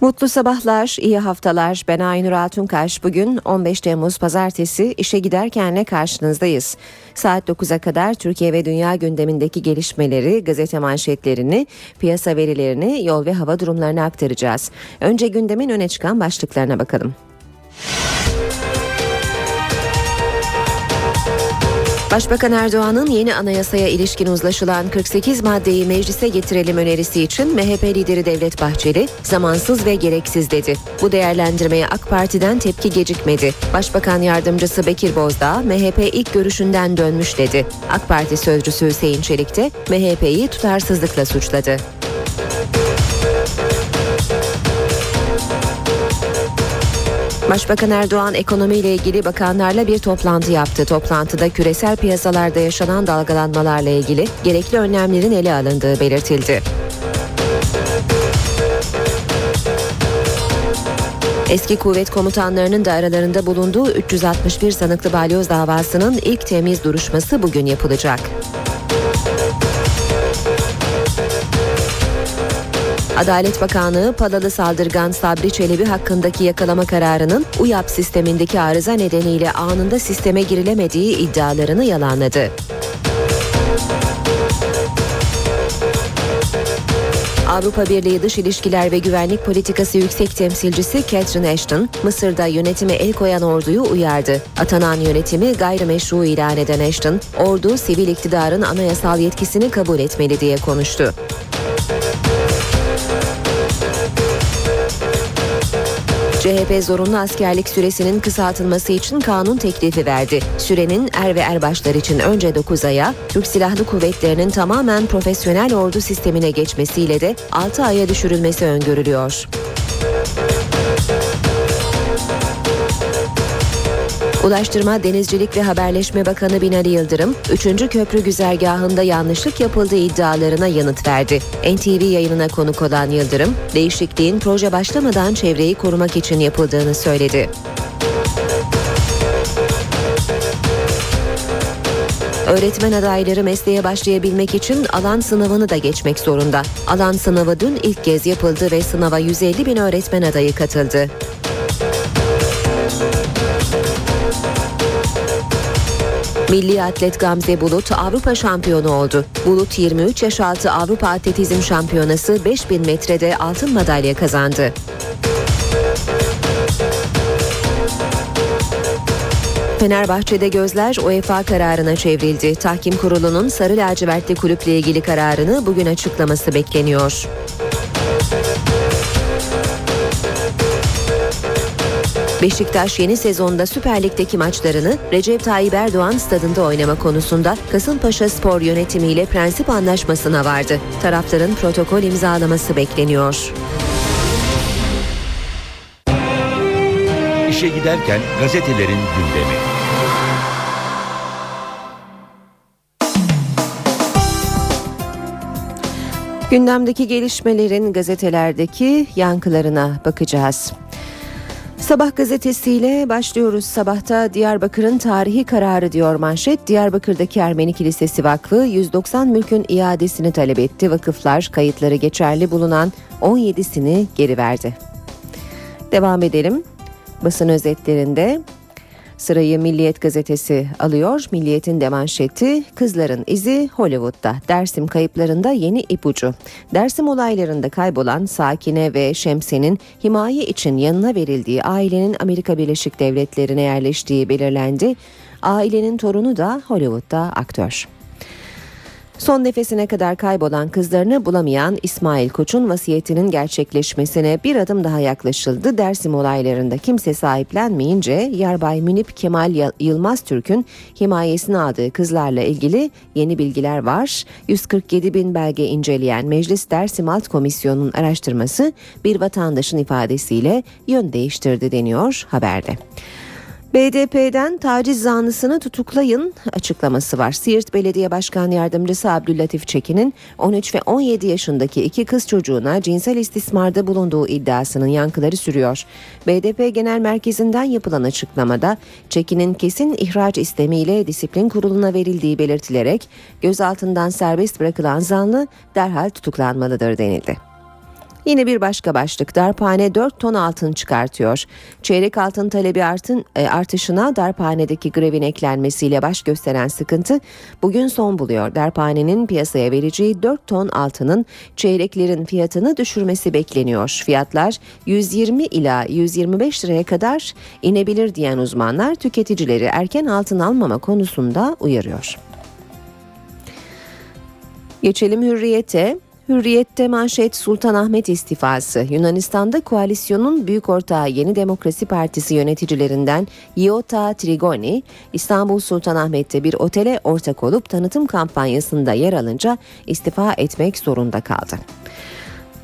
Mutlu sabahlar, iyi haftalar. Ben Aynur Altunkaş. Bugün 15 Temmuz Pazartesi işe giderkenle karşınızdayız. Saat 9'a kadar Türkiye ve dünya gündemindeki gelişmeleri, gazete manşetlerini, piyasa verilerini, yol ve hava durumlarını aktaracağız. Önce gündemin öne çıkan başlıklarına bakalım. Başbakan Erdoğan'ın yeni anayasaya ilişkin uzlaşılan 48 maddeyi meclise getirelim önerisi için MHP lideri Devlet Bahçeli zamansız ve gereksiz dedi. Bu değerlendirmeye AK Parti'den tepki gecikmedi. Başbakan yardımcısı Bekir Bozdağ MHP ilk görüşünden dönmüş dedi. AK Parti sözcüsü Hüseyin Çelik de MHP'yi tutarsızlıkla suçladı. Başbakan Erdoğan ekonomiyle ilgili bakanlarla bir toplantı yaptı. Toplantıda küresel piyasalarda yaşanan dalgalanmalarla ilgili gerekli önlemlerin ele alındığı belirtildi. Eski kuvvet komutanlarının da aralarında bulunduğu 361 sanıklı balyoz davasının ilk temiz duruşması bugün yapılacak. Adalet Bakanlığı Palalı saldırgan Sabri Çelebi hakkındaki yakalama kararının UYAP sistemindeki arıza nedeniyle anında sisteme girilemediği iddialarını yalanladı. Avrupa Birliği Dış İlişkiler ve Güvenlik Politikası Yüksek Temsilcisi Catherine Ashton, Mısır'da yönetime el koyan orduyu uyardı. Atanan yönetimi gayrimeşru ilan eden Ashton, ordu sivil iktidarın anayasal yetkisini kabul etmeli diye konuştu. CHP zorunlu askerlik süresinin kısaltılması için kanun teklifi verdi. Sürenin er ve erbaşlar için önce 9 aya, Türk Silahlı Kuvvetleri'nin tamamen profesyonel ordu sistemine geçmesiyle de 6 aya düşürülmesi öngörülüyor. Ulaştırma, Denizcilik ve Haberleşme Bakanı Binali Yıldırım, 3. köprü güzergahında yanlışlık yapıldığı iddialarına yanıt verdi. NTV yayınına konuk olan Yıldırım, değişikliğin proje başlamadan çevreyi korumak için yapıldığını söyledi. Öğretmen adayları mesleğe başlayabilmek için alan sınavını da geçmek zorunda. Alan sınavı dün ilk kez yapıldı ve sınava 150 bin öğretmen adayı katıldı. Milli atlet Gamze Bulut Avrupa şampiyonu oldu. Bulut 23 yaş altı Avrupa Atletizm Şampiyonası 5000 metrede altın madalya kazandı. Fenerbahçe'de gözler UEFA kararına çevrildi. Tahkim kurulunun sarı lacivertli kulüple ilgili kararını bugün açıklaması bekleniyor. Beşiktaş yeni sezonda Süper Lig'deki maçlarını Recep Tayyip Erdoğan stadında oynama konusunda Kasımpaşa Spor yönetimiyle prensip anlaşmasına vardı. Tarafların protokol imzalaması bekleniyor. İşe giderken gazetelerin gündemi. Gündemdeki gelişmelerin gazetelerdeki yankılarına bakacağız. Sabah gazetesiyle başlıyoruz. Sabahta Diyarbakır'ın tarihi kararı diyor manşet. Diyarbakır'daki Ermeni Kilisesi Vakfı 190 mülkün iadesini talep etti. Vakıflar kayıtları geçerli bulunan 17'sini geri verdi. Devam edelim. Basın özetlerinde Sırayı Milliyet gazetesi alıyor. Milliyet'in de manşeti kızların izi Hollywood'da. Dersim kayıplarında yeni ipucu. Dersim olaylarında kaybolan Sakine ve Şemse'nin himaye için yanına verildiği ailenin Amerika Birleşik Devletleri'ne yerleştiği belirlendi. Ailenin torunu da Hollywood'da aktör. Son nefesine kadar kaybolan kızlarını bulamayan İsmail Koç'un vasiyetinin gerçekleşmesine bir adım daha yaklaşıldı. Dersim olaylarında kimse sahiplenmeyince Yarbay Münip Kemal Yılmaz Türk'ün himayesine aldığı kızlarla ilgili yeni bilgiler var. 147 bin belge inceleyen Meclis Dersim Alt Komisyonu'nun araştırması bir vatandaşın ifadesiyle yön değiştirdi deniyor haberde. BDP'den taciz zanlısını tutuklayın açıklaması var. Siirt Belediye Başkan Yardımcısı Abdüllatif Çekin'in 13 ve 17 yaşındaki iki kız çocuğuna cinsel istismarda bulunduğu iddiasının yankıları sürüyor. BDP Genel Merkezi'nden yapılan açıklamada Çekin'in kesin ihraç istemiyle disiplin kuruluna verildiği belirtilerek gözaltından serbest bırakılan zanlı derhal tutuklanmalıdır denildi. Yine bir başka başlık darphane 4 ton altın çıkartıyor. Çeyrek altın talebi artın, e, artışına darphanedeki grevin eklenmesiyle baş gösteren sıkıntı bugün son buluyor. Darphanenin piyasaya vereceği 4 ton altının çeyreklerin fiyatını düşürmesi bekleniyor. Fiyatlar 120 ila 125 liraya kadar inebilir diyen uzmanlar tüketicileri erken altın almama konusunda uyarıyor. Geçelim hürriyete. Hürriyette manşet Sultanahmet istifası. Yunanistan'da koalisyonun büyük ortağı Yeni Demokrasi Partisi yöneticilerinden Iota Trigoni, İstanbul Sultanahmet'te bir otele ortak olup tanıtım kampanyasında yer alınca istifa etmek zorunda kaldı.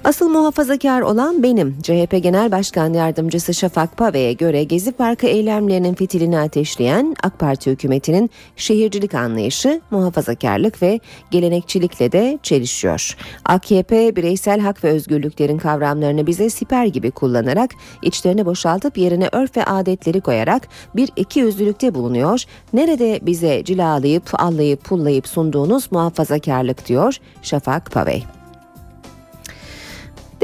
Asıl muhafazakar olan benim. CHP Genel Başkan Yardımcısı Şafak Pave'ye göre Gezi Parkı eylemlerinin fitilini ateşleyen AK Parti hükümetinin şehircilik anlayışı muhafazakarlık ve gelenekçilikle de çelişiyor. AKP bireysel hak ve özgürlüklerin kavramlarını bize siper gibi kullanarak içlerini boşaltıp yerine örf ve adetleri koyarak bir iki yüzlülükte bulunuyor. Nerede bize cilalayıp allayıp pullayıp sunduğunuz muhafazakarlık diyor Şafak Pavey.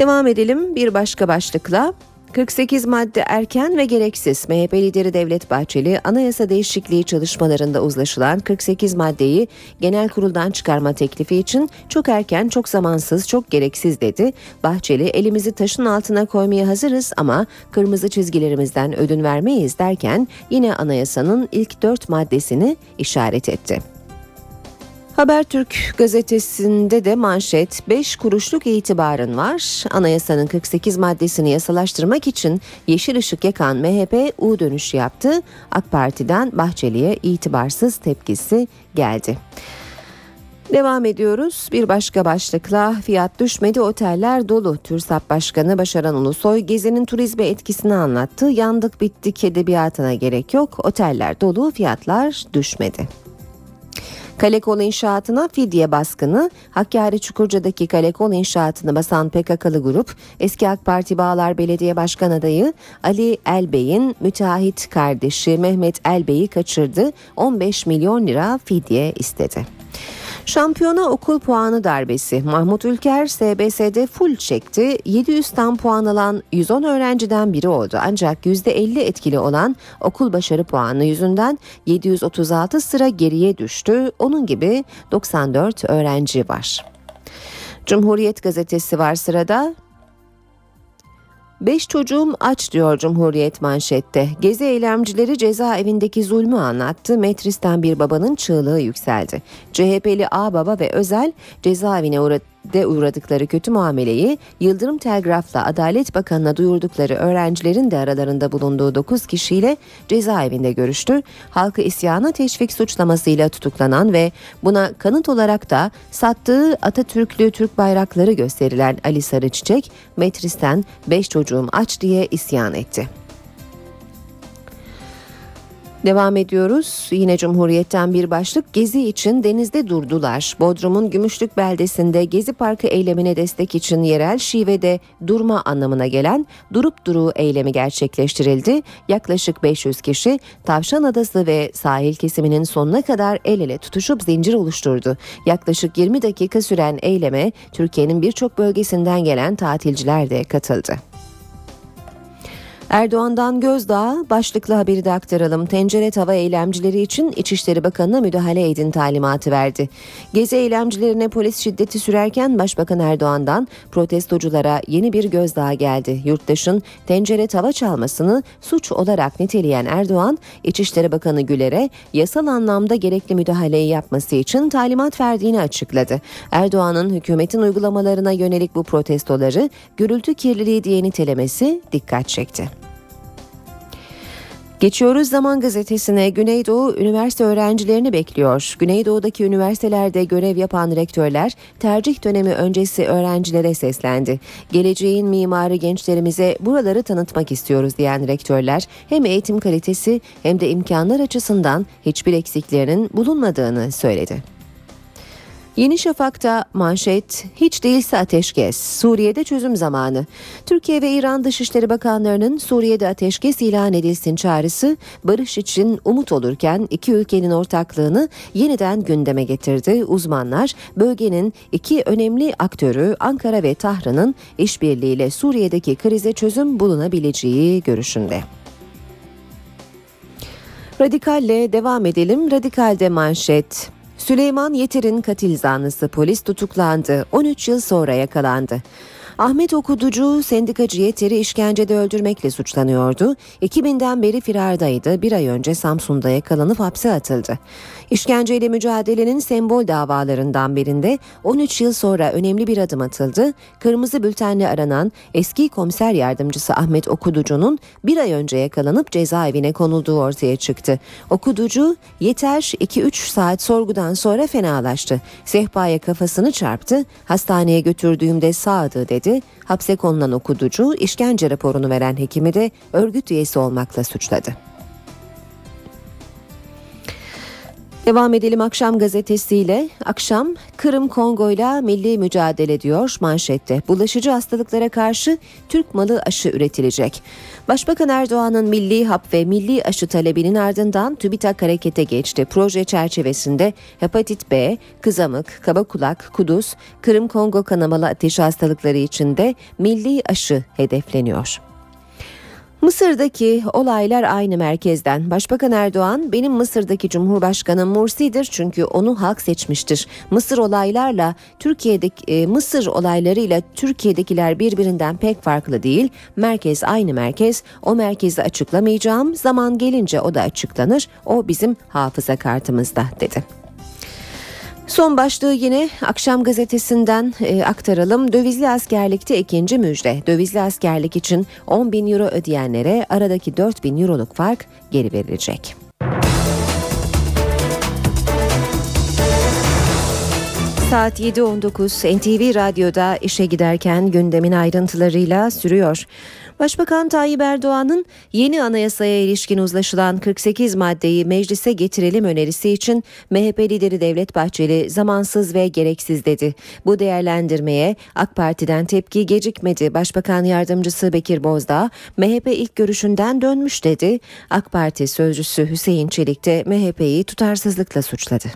Devam edelim bir başka başlıkla. 48 madde erken ve gereksiz. MHP lideri Devlet Bahçeli anayasa değişikliği çalışmalarında uzlaşılan 48 maddeyi genel kuruldan çıkarma teklifi için çok erken, çok zamansız, çok gereksiz dedi. Bahçeli elimizi taşın altına koymaya hazırız ama kırmızı çizgilerimizden ödün vermeyiz derken yine anayasanın ilk dört maddesini işaret etti. Habertürk gazetesinde de manşet 5 kuruşluk itibarın var. Anayasanın 48 maddesini yasalaştırmak için yeşil ışık yakan MHP U dönüşü yaptı. AK Parti'den Bahçeli'ye itibarsız tepkisi geldi. Devam ediyoruz. Bir başka başlıkla fiyat düşmedi oteller dolu. TÜRSAP Başkanı Başaran Ulusoy gezinin turizme etkisini anlattı. Yandık bittik edebiyatına gerek yok. Oteller dolu fiyatlar düşmedi. Kalekol inşaatına fidye baskını, Hakkari Çukurca'daki Kalekol inşaatını basan PKK'lı grup, eski AK Parti Bağlar Belediye Başkan adayı Ali Elbey'in müteahhit kardeşi Mehmet Elbey'i kaçırdı, 15 milyon lira fidye istedi. Şampiyona okul puanı darbesi. Mahmut Ülker SBS'de full çekti. 700'ten puan alan 110 öğrenciden biri oldu. Ancak %50 etkili olan okul başarı puanı yüzünden 736 sıra geriye düştü. Onun gibi 94 öğrenci var. Cumhuriyet gazetesi var sırada. Beş çocuğum aç diyor Cumhuriyet manşette. Gezi eylemcileri cezaevindeki zulmü anlattı. Metris'ten bir babanın çığlığı yükseldi. CHP'li A baba ve Özel cezaevine uğradı de uğradıkları kötü muameleyi Yıldırım Telgraf'la Adalet Bakanı'na duyurdukları öğrencilerin de aralarında bulunduğu 9 kişiyle cezaevinde görüştü. Halkı isyana teşvik suçlamasıyla tutuklanan ve buna kanıt olarak da sattığı Atatürklü Türk bayrakları gösterilen Ali Sarıçiçek, Metris'ten 5 çocuğum aç diye isyan etti. Devam ediyoruz. Yine Cumhuriyet'ten bir başlık Gezi için denizde durdular. Bodrum'un Gümüşlük beldesinde Gezi Parkı eylemine destek için yerel şivede durma anlamına gelen durup duru eylemi gerçekleştirildi. Yaklaşık 500 kişi Tavşan Adası ve sahil kesiminin sonuna kadar el ele tutuşup zincir oluşturdu. Yaklaşık 20 dakika süren eyleme Türkiye'nin birçok bölgesinden gelen tatilciler de katıldı. Erdoğan'dan Gözdağı başlıklı haberi de aktaralım. Tencere tava eylemcileri için İçişleri Bakanı'na müdahale edin talimatı verdi. Gezi eylemcilerine polis şiddeti sürerken Başbakan Erdoğan'dan protestoculara yeni bir gözdağı geldi. Yurttaşın tencere tava çalmasını suç olarak niteleyen Erdoğan, İçişleri Bakanı Güler'e yasal anlamda gerekli müdahaleyi yapması için talimat verdiğini açıkladı. Erdoğan'ın hükümetin uygulamalarına yönelik bu protestoları gürültü kirliliği diye nitelemesi dikkat çekti. Geçiyoruz Zaman Gazetesi'ne Güneydoğu üniversite öğrencilerini bekliyor. Güneydoğu'daki üniversitelerde görev yapan rektörler tercih dönemi öncesi öğrencilere seslendi. Geleceğin mimarı gençlerimize buraları tanıtmak istiyoruz diyen rektörler hem eğitim kalitesi hem de imkanlar açısından hiçbir eksiklerinin bulunmadığını söyledi. Yeni Şafak'ta manşet hiç değilse ateşkes. Suriye'de çözüm zamanı. Türkiye ve İran Dışişleri Bakanlarının Suriye'de ateşkes ilan edilsin çağrısı barış için umut olurken iki ülkenin ortaklığını yeniden gündeme getirdi. Uzmanlar bölgenin iki önemli aktörü Ankara ve Tahran'ın işbirliğiyle Suriye'deki krize çözüm bulunabileceği görüşünde. Radikalle devam edelim. Radikalde manşet. Süleyman Yeter'in katil zanlısı polis tutuklandı. 13 yıl sonra yakalandı. Ahmet Okuducu sendikacı Yeter'i işkencede öldürmekle suçlanıyordu. 2000'den beri firardaydı. Bir ay önce Samsun'da yakalanıp hapse atıldı. İşkenceyle mücadelenin sembol davalarından birinde 13 yıl sonra önemli bir adım atıldı. Kırmızı bültenle aranan eski komiser yardımcısı Ahmet Okuducu'nun bir ay önce yakalanıp cezaevine konulduğu ortaya çıktı. Okuducu yeter 2-3 saat sorgudan sonra fenalaştı. Sehpaya kafasını çarptı. Hastaneye götürdüğümde sağdı dedi. Hapse konulan okuducu işkence raporunu veren hekimi de örgüt üyesi olmakla suçladı. Devam edelim akşam gazetesiyle. Akşam Kırım Kongo ile milli mücadele diyor manşette. Bulaşıcı hastalıklara karşı Türk malı aşı üretilecek. Başbakan Erdoğan'ın milli hap ve milli aşı talebinin ardından TÜBİTAK harekete geçti. Proje çerçevesinde hepatit B, kızamık, kaba kulak, kuduz, Kırım Kongo kanamalı ateş hastalıkları için de milli aşı hedefleniyor. Mısır'daki olaylar aynı merkezden. Başbakan Erdoğan benim Mısır'daki Cumhurbaşkanım Mursi'dir çünkü onu halk seçmiştir. Mısır olaylarla Türkiye'deki e, Mısır olaylarıyla Türkiye'dekiler birbirinden pek farklı değil. Merkez aynı merkez. O merkezi açıklamayacağım. Zaman gelince o da açıklanır. O bizim hafıza kartımızda dedi. Son başlığı yine akşam gazetesinden e, aktaralım. Dövizli askerlikte ikinci müjde. Dövizli askerlik için 10 bin euro ödeyenlere aradaki 4 bin euroluk fark geri verilecek. Saat 7.19 NTV Radyo'da işe giderken gündemin ayrıntılarıyla sürüyor. Başbakan Tayyip Erdoğan'ın yeni anayasaya ilişkin uzlaşılan 48 maddeyi meclise getirelim önerisi için MHP lideri Devlet Bahçeli zamansız ve gereksiz dedi. Bu değerlendirmeye AK Parti'den tepki gecikmedi. Başbakan yardımcısı Bekir Bozdağ MHP ilk görüşünden dönmüş dedi. AK Parti sözcüsü Hüseyin Çelik de MHP'yi tutarsızlıkla suçladı.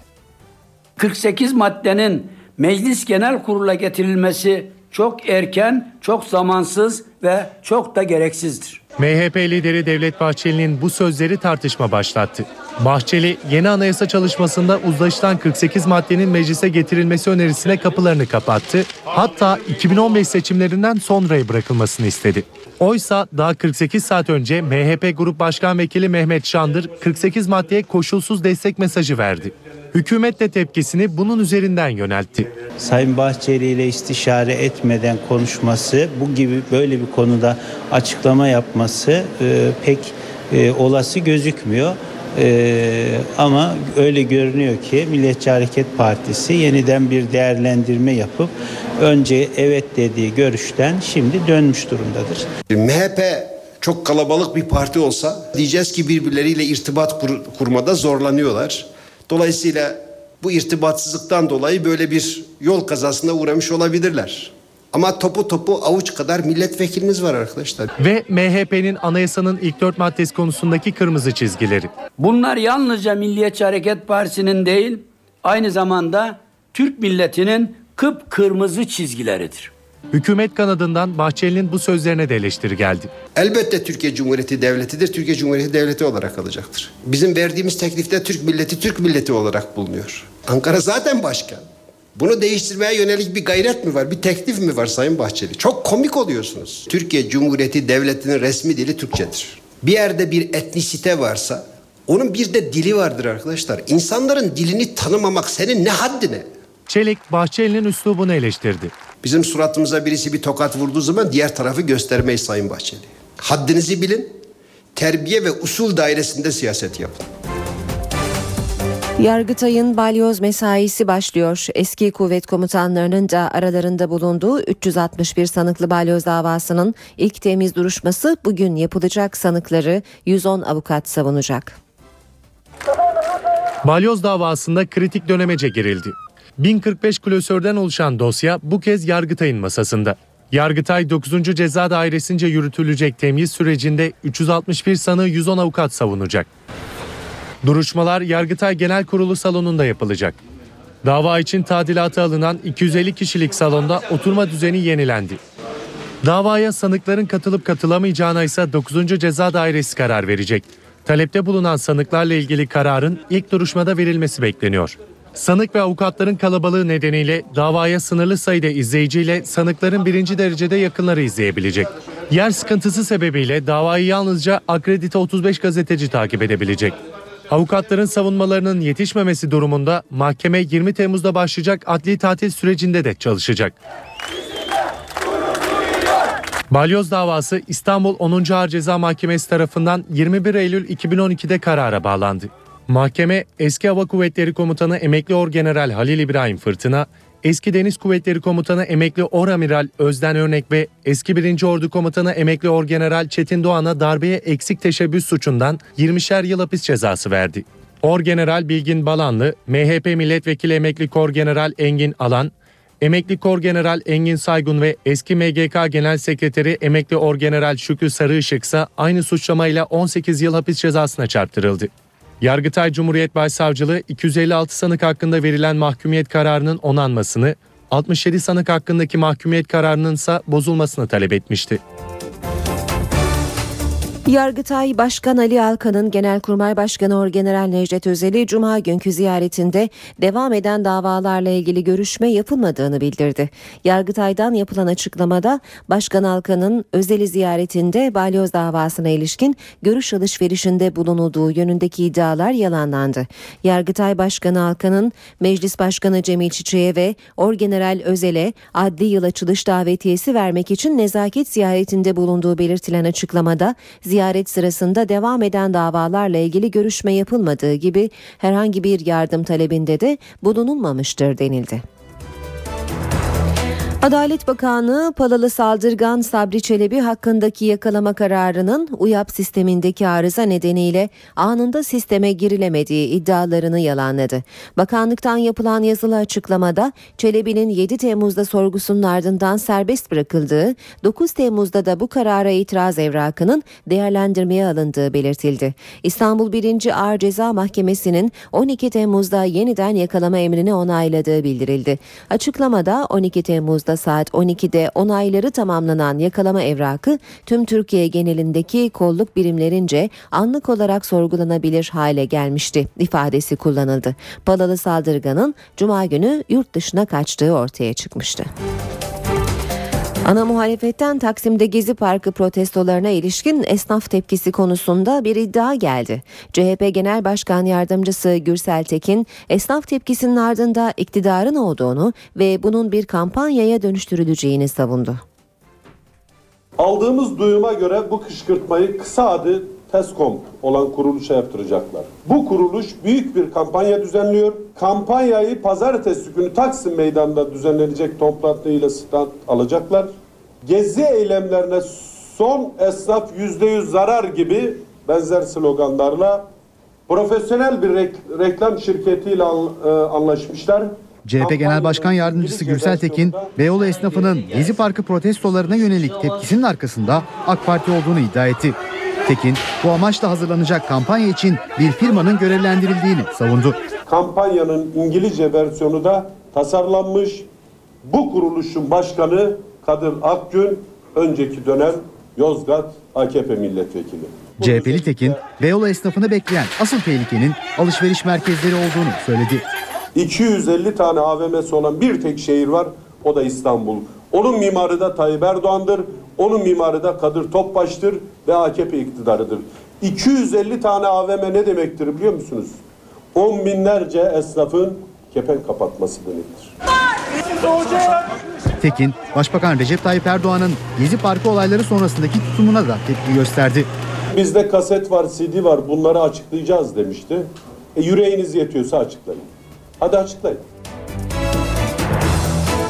48 maddenin Meclis Genel Kurulu'na getirilmesi çok erken, çok zamansız ve çok da gereksizdir. MHP lideri Devlet Bahçeli'nin bu sözleri tartışma başlattı. Bahçeli yeni anayasa çalışmasında uzlaşılan 48 maddenin meclise getirilmesi önerisine kapılarını kapattı. Hatta 2015 seçimlerinden sonraya bırakılmasını istedi. Oysa daha 48 saat önce MHP Grup Başkan Vekili Mehmet Şandır 48 maddeye koşulsuz destek mesajı verdi. Hükümet de tepkisini bunun üzerinden yöneltti. Sayın Bahçeli ile istişare etmeden konuşması, bu gibi böyle bir konuda açıklama yapması e, pek e, olası gözükmüyor. Ee, ama öyle görünüyor ki Milliyetçi Hareket Partisi yeniden bir değerlendirme yapıp önce evet dediği görüşten şimdi dönmüş durumdadır. MHP çok kalabalık bir parti olsa diyeceğiz ki birbirleriyle irtibat kur, kurmada zorlanıyorlar. Dolayısıyla bu irtibatsızlıktan dolayı böyle bir yol kazasına uğramış olabilirler. Ama topu topu avuç kadar milletvekiliniz var arkadaşlar. Ve MHP'nin anayasanın ilk dört maddesi konusundaki kırmızı çizgileri. Bunlar yalnızca Milliyetçi Hareket Partisi'nin değil, aynı zamanda Türk milletinin kıpkırmızı çizgileridir. Hükümet kanadından Bahçeli'nin bu sözlerine de eleştiri geldi. Elbette Türkiye Cumhuriyeti devletidir. Türkiye Cumhuriyeti devleti olarak kalacaktır. Bizim verdiğimiz teklifte Türk milleti Türk milleti olarak bulunuyor. Ankara zaten başka. Bunu değiştirmeye yönelik bir gayret mi var? Bir teklif mi var Sayın Bahçeli? Çok komik oluyorsunuz. Türkiye Cumhuriyeti Devleti'nin resmi dili Türkçedir. Bir yerde bir etnisite varsa onun bir de dili vardır arkadaşlar. İnsanların dilini tanımamak senin ne haddine? Çelik Bahçeli'nin üslubunu eleştirdi. Bizim suratımıza birisi bir tokat vurduğu zaman diğer tarafı göstermeyiz Sayın Bahçeli. Haddinizi bilin. terbiye ve usul dairesinde siyaset yapın. Yargıtay'ın balyoz mesaisi başlıyor. Eski kuvvet komutanlarının da aralarında bulunduğu 361 sanıklı balyoz davasının ilk temiz duruşması bugün yapılacak sanıkları 110 avukat savunacak. Balyoz davasında kritik dönemece girildi. 1045 klasörden oluşan dosya bu kez Yargıtay'ın masasında. Yargıtay 9. Ceza Dairesi'nce yürütülecek temyiz sürecinde 361 sanığı 110 avukat savunacak. Duruşmalar Yargıtay Genel Kurulu salonunda yapılacak. Dava için tadilata alınan 250 kişilik salonda oturma düzeni yenilendi. Davaya sanıkların katılıp katılamayacağına ise 9. Ceza Dairesi karar verecek. Talepte bulunan sanıklarla ilgili kararın ilk duruşmada verilmesi bekleniyor. Sanık ve avukatların kalabalığı nedeniyle davaya sınırlı sayıda izleyiciyle sanıkların birinci derecede yakınları izleyebilecek. Yer sıkıntısı sebebiyle davayı yalnızca akredite 35 gazeteci takip edebilecek. Avukatların savunmalarının yetişmemesi durumunda mahkeme 20 Temmuz'da başlayacak adli tatil sürecinde de çalışacak. Balyoz davası İstanbul 10. Ağır Ceza Mahkemesi tarafından 21 Eylül 2012'de karara bağlandı. Mahkeme eski Hava Kuvvetleri Komutanı Emekli Orgeneral Halil İbrahim Fırtına, eski Deniz Kuvvetleri Komutanı Emekli Oramiral Özden Örnek ve eski 1. Ordu Komutanı Emekli Orgeneral Çetin Doğan'a darbeye eksik teşebbüs suçundan 20'şer yıl hapis cezası verdi. Orgeneral Bilgin Balanlı, MHP Milletvekili Emekli Korgeneral Engin Alan, Emekli Korgeneral Engin Saygun ve eski MGK Genel Sekreteri Emekli Orgeneral Şükrü Sarıışık ise aynı suçlamayla 18 yıl hapis cezasına çarptırıldı. Yargıtay Cumhuriyet Başsavcılığı 256 sanık hakkında verilen mahkumiyet kararının onanmasını, 67 sanık hakkındaki mahkumiyet kararının ise bozulmasını talep etmişti. Yargıtay Başkan Ali Alkan'ın Genelkurmay Başkanı Orgeneral Necdet Özel'i Cuma günkü ziyaretinde devam eden davalarla ilgili görüşme yapılmadığını bildirdi. Yargıtay'dan yapılan açıklamada Başkan Alkan'ın Özel'i ziyaretinde balyoz davasına ilişkin görüş alışverişinde bulunulduğu yönündeki iddialar yalanlandı. Yargıtay Başkanı Alkan'ın Meclis Başkanı Cemil Çiçek'e ve Orgeneral Özel'e adli yıl açılış davetiyesi vermek için nezaket ziyaretinde bulunduğu belirtilen açıklamada ziyaret sırasında devam eden davalarla ilgili görüşme yapılmadığı gibi herhangi bir yardım talebinde de bulunulmamıştır denildi. Adalet Bakanı Palalı saldırgan Sabri Çelebi hakkındaki yakalama kararının UYAP sistemindeki arıza nedeniyle anında sisteme girilemediği iddialarını yalanladı. Bakanlıktan yapılan yazılı açıklamada Çelebi'nin 7 Temmuz'da sorgusunun ardından serbest bırakıldığı, 9 Temmuz'da da bu karara itiraz evrakının değerlendirmeye alındığı belirtildi. İstanbul 1. Ağır Ceza Mahkemesi'nin 12 Temmuz'da yeniden yakalama emrini onayladığı bildirildi. Açıklamada 12 Temmuz'da saat 12'de onayları tamamlanan yakalama evrakı tüm Türkiye genelindeki kolluk birimlerince anlık olarak sorgulanabilir hale gelmişti ifadesi kullanıldı. Palalı saldırganın cuma günü yurt dışına kaçtığı ortaya çıkmıştı. Ana muhalefetten Taksim'de Gezi Parkı protestolarına ilişkin esnaf tepkisi konusunda bir iddia geldi. CHP Genel Başkan Yardımcısı Gürsel Tekin, esnaf tepkisinin ardında iktidarın olduğunu ve bunun bir kampanyaya dönüştürüleceğini savundu. Aldığımız duyuma göre bu kışkırtmayı kısa adı TESCOM olan kuruluşa yaptıracaklar. Bu kuruluş büyük bir kampanya düzenliyor. Kampanyayı pazartesi günü Taksim Meydanı'nda düzenlenecek toplantıyla stand alacaklar. Gezi eylemlerine son esnaf yüzde yüz zarar gibi benzer sloganlarla profesyonel bir rek- reklam şirketiyle e, anlaşmışlar. CHP Genel Başkan Yardımcısı Gürsel Tekin, Beyoğlu esnafının Gezi Parkı protestolarına yönelik tepkisinin arkasında AK Parti olduğunu iddia etti. Tekin, bu amaçla hazırlanacak kampanya için bir firmanın görevlendirildiğini savundu. Kampanyanın İngilizce versiyonu da tasarlanmış. Bu kuruluşun başkanı Kadir Akgün, önceki dönem Yozgat AKP milletvekili. CHP'li Tekin, Beyoğlu esnafını bekleyen asıl tehlikenin alışveriş merkezleri olduğunu söyledi. 250 tane AVM'si olan bir tek şehir var, o da İstanbul. Onun mimarı da Tayyip Erdoğan'dır, onun mimarı da Kadir Topbaş'tır ve AKP iktidarıdır. 250 tane AVM ne demektir biliyor musunuz? On binlerce esnafın kepenk kapatması demektir. Tekin, Başbakan Recep Tayyip Erdoğan'ın Gezi Parkı olayları sonrasındaki tutumuna da tepki gösterdi. Bizde kaset var, CD var bunları açıklayacağız demişti. E, yüreğiniz yetiyorsa açıklayın. Hadi açıklayın.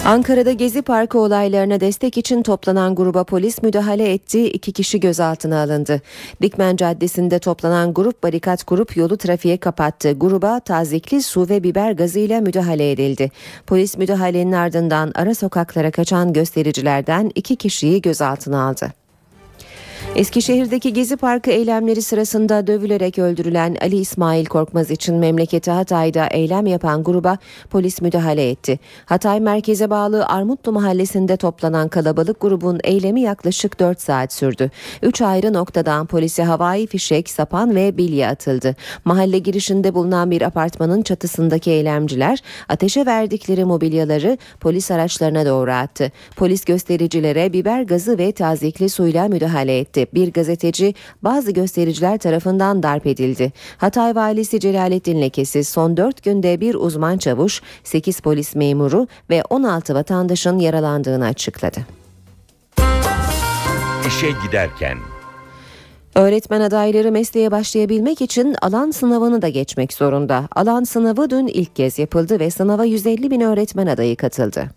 Ankara'da Gezi Parkı olaylarına destek için toplanan gruba polis müdahale etti. İki kişi gözaltına alındı. Dikmen Caddesi'nde toplanan grup barikat kurup yolu trafiğe kapattı. Gruba tazikli su ve biber gazıyla müdahale edildi. Polis müdahalenin ardından ara sokaklara kaçan göstericilerden iki kişiyi gözaltına aldı. Eskişehir'deki Gezi Parkı eylemleri sırasında dövülerek öldürülen Ali İsmail Korkmaz için memleketi Hatay'da eylem yapan gruba polis müdahale etti. Hatay merkeze bağlı Armutlu mahallesinde toplanan kalabalık grubun eylemi yaklaşık 4 saat sürdü. 3 ayrı noktadan polise havai fişek, sapan ve bilye atıldı. Mahalle girişinde bulunan bir apartmanın çatısındaki eylemciler ateşe verdikleri mobilyaları polis araçlarına doğru attı. Polis göstericilere biber gazı ve tazikli suyla müdahale etti etti. Bir gazeteci bazı göstericiler tarafından darp edildi. Hatay valisi Celalettin Lekesi son 4 günde bir uzman çavuş, 8 polis memuru ve 16 vatandaşın yaralandığını açıkladı. İşe giderken Öğretmen adayları mesleğe başlayabilmek için alan sınavını da geçmek zorunda. Alan sınavı dün ilk kez yapıldı ve sınava 150 bin öğretmen adayı katıldı.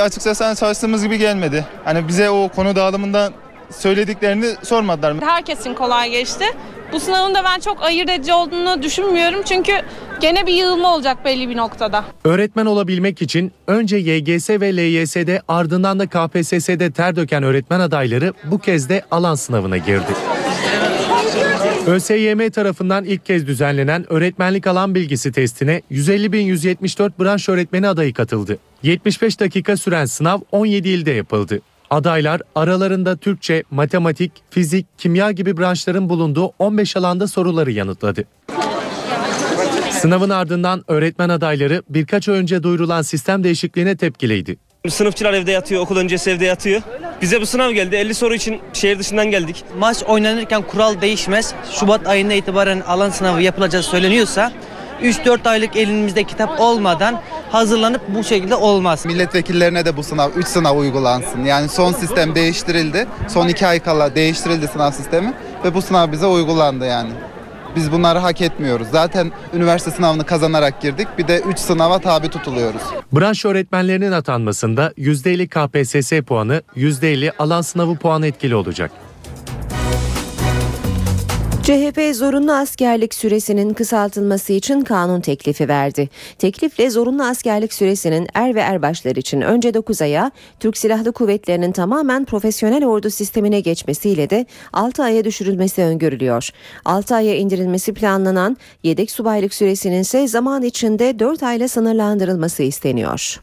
Açıkçası hani çalıştığımız gibi gelmedi. Hani bize o konu dağılımında söylediklerini sormadılar. Herkesin kolay geçti. Bu sınavın da ben çok ayırt edici olduğunu düşünmüyorum. Çünkü gene bir yığılma olacak belli bir noktada. Öğretmen olabilmek için önce YGS ve LYS'de ardından da KPSS'de ter döken öğretmen adayları bu kez de alan sınavına girdi. ÖSYM tarafından ilk kez düzenlenen öğretmenlik alan bilgisi testine 150.174 branş öğretmeni adayı katıldı. 75 dakika süren sınav 17 ilde yapıldı. Adaylar aralarında Türkçe, matematik, fizik, kimya gibi branşların bulunduğu 15 alanda soruları yanıtladı. Sınavın ardından öğretmen adayları birkaç ay önce duyurulan sistem değişikliğine tepkiliydi. Sınıfçılar evde yatıyor, okul öncesi evde yatıyor. Bize bu sınav geldi. 50 soru için şehir dışından geldik. Maç oynanırken kural değişmez. Şubat ayında itibaren alan sınavı yapılacak söyleniyorsa 3-4 aylık elimizde kitap olmadan hazırlanıp bu şekilde olmaz. Milletvekillerine de bu sınav 3 sınav uygulansın. Yani son sistem değiştirildi. Son 2 ay kala değiştirildi sınav sistemi ve bu sınav bize uygulandı yani. Biz bunları hak etmiyoruz. Zaten üniversite sınavını kazanarak girdik. Bir de 3 sınava tabi tutuluyoruz. Branş öğretmenlerinin atanmasında %50 KPSS puanı, %50 alan sınavı puanı etkili olacak. CHP zorunlu askerlik süresinin kısaltılması için kanun teklifi verdi. Teklifle zorunlu askerlik süresinin er ve erbaşlar için önce 9 aya, Türk Silahlı Kuvvetleri'nin tamamen profesyonel ordu sistemine geçmesiyle de 6 aya düşürülmesi öngörülüyor. 6 aya indirilmesi planlanan yedek subaylık süresinin ise zaman içinde 4 ayla sınırlandırılması isteniyor.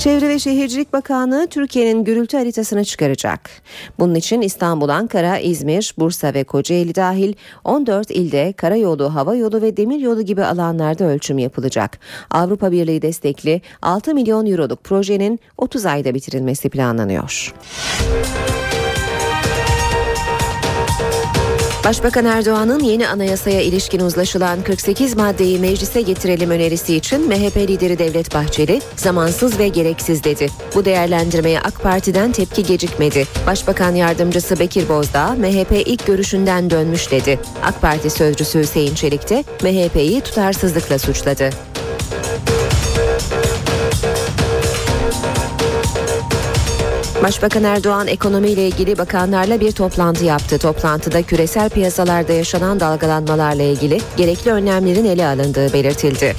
Çevre ve Şehircilik Bakanlığı Türkiye'nin gürültü haritasını çıkaracak. Bunun için İstanbul, Ankara, İzmir, Bursa ve Kocaeli dahil 14 ilde karayolu, hava yolu ve demir yolu gibi alanlarda ölçüm yapılacak. Avrupa Birliği destekli 6 milyon euroluk projenin 30 ayda bitirilmesi planlanıyor. Başbakan Erdoğan'ın yeni anayasaya ilişkin uzlaşılan 48 maddeyi meclise getirelim önerisi için MHP lideri Devlet Bahçeli zamansız ve gereksiz dedi. Bu değerlendirmeye AK Parti'den tepki gecikmedi. Başbakan yardımcısı Bekir Bozdağ MHP ilk görüşünden dönmüş dedi. AK Parti sözcüsü Hüseyin Çelik de MHP'yi tutarsızlıkla suçladı. Başbakan Erdoğan ekonomiyle ilgili bakanlarla bir toplantı yaptı. Toplantıda küresel piyasalarda yaşanan dalgalanmalarla ilgili gerekli önlemlerin ele alındığı belirtildi.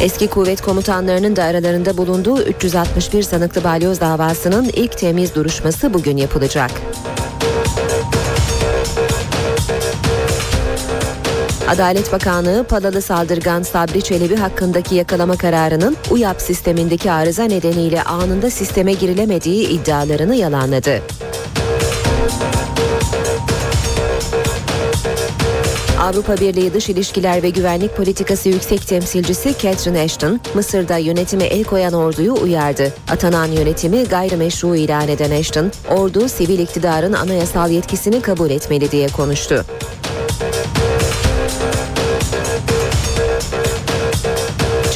Eski kuvvet komutanlarının da aralarında bulunduğu 361 sanıklı balyoz davasının ilk temiz duruşması bugün yapılacak. Adalet Bakanlığı Palalı saldırgan Sabri Çelebi hakkındaki yakalama kararının UYAP sistemindeki arıza nedeniyle anında sisteme girilemediği iddialarını yalanladı. Avrupa Birliği Dış İlişkiler ve Güvenlik Politikası Yüksek Temsilcisi Catherine Ashton, Mısır'da yönetime el koyan orduyu uyardı. Atanan yönetimi gayrimeşru ilan eden Ashton, ordu sivil iktidarın anayasal yetkisini kabul etmeli diye konuştu.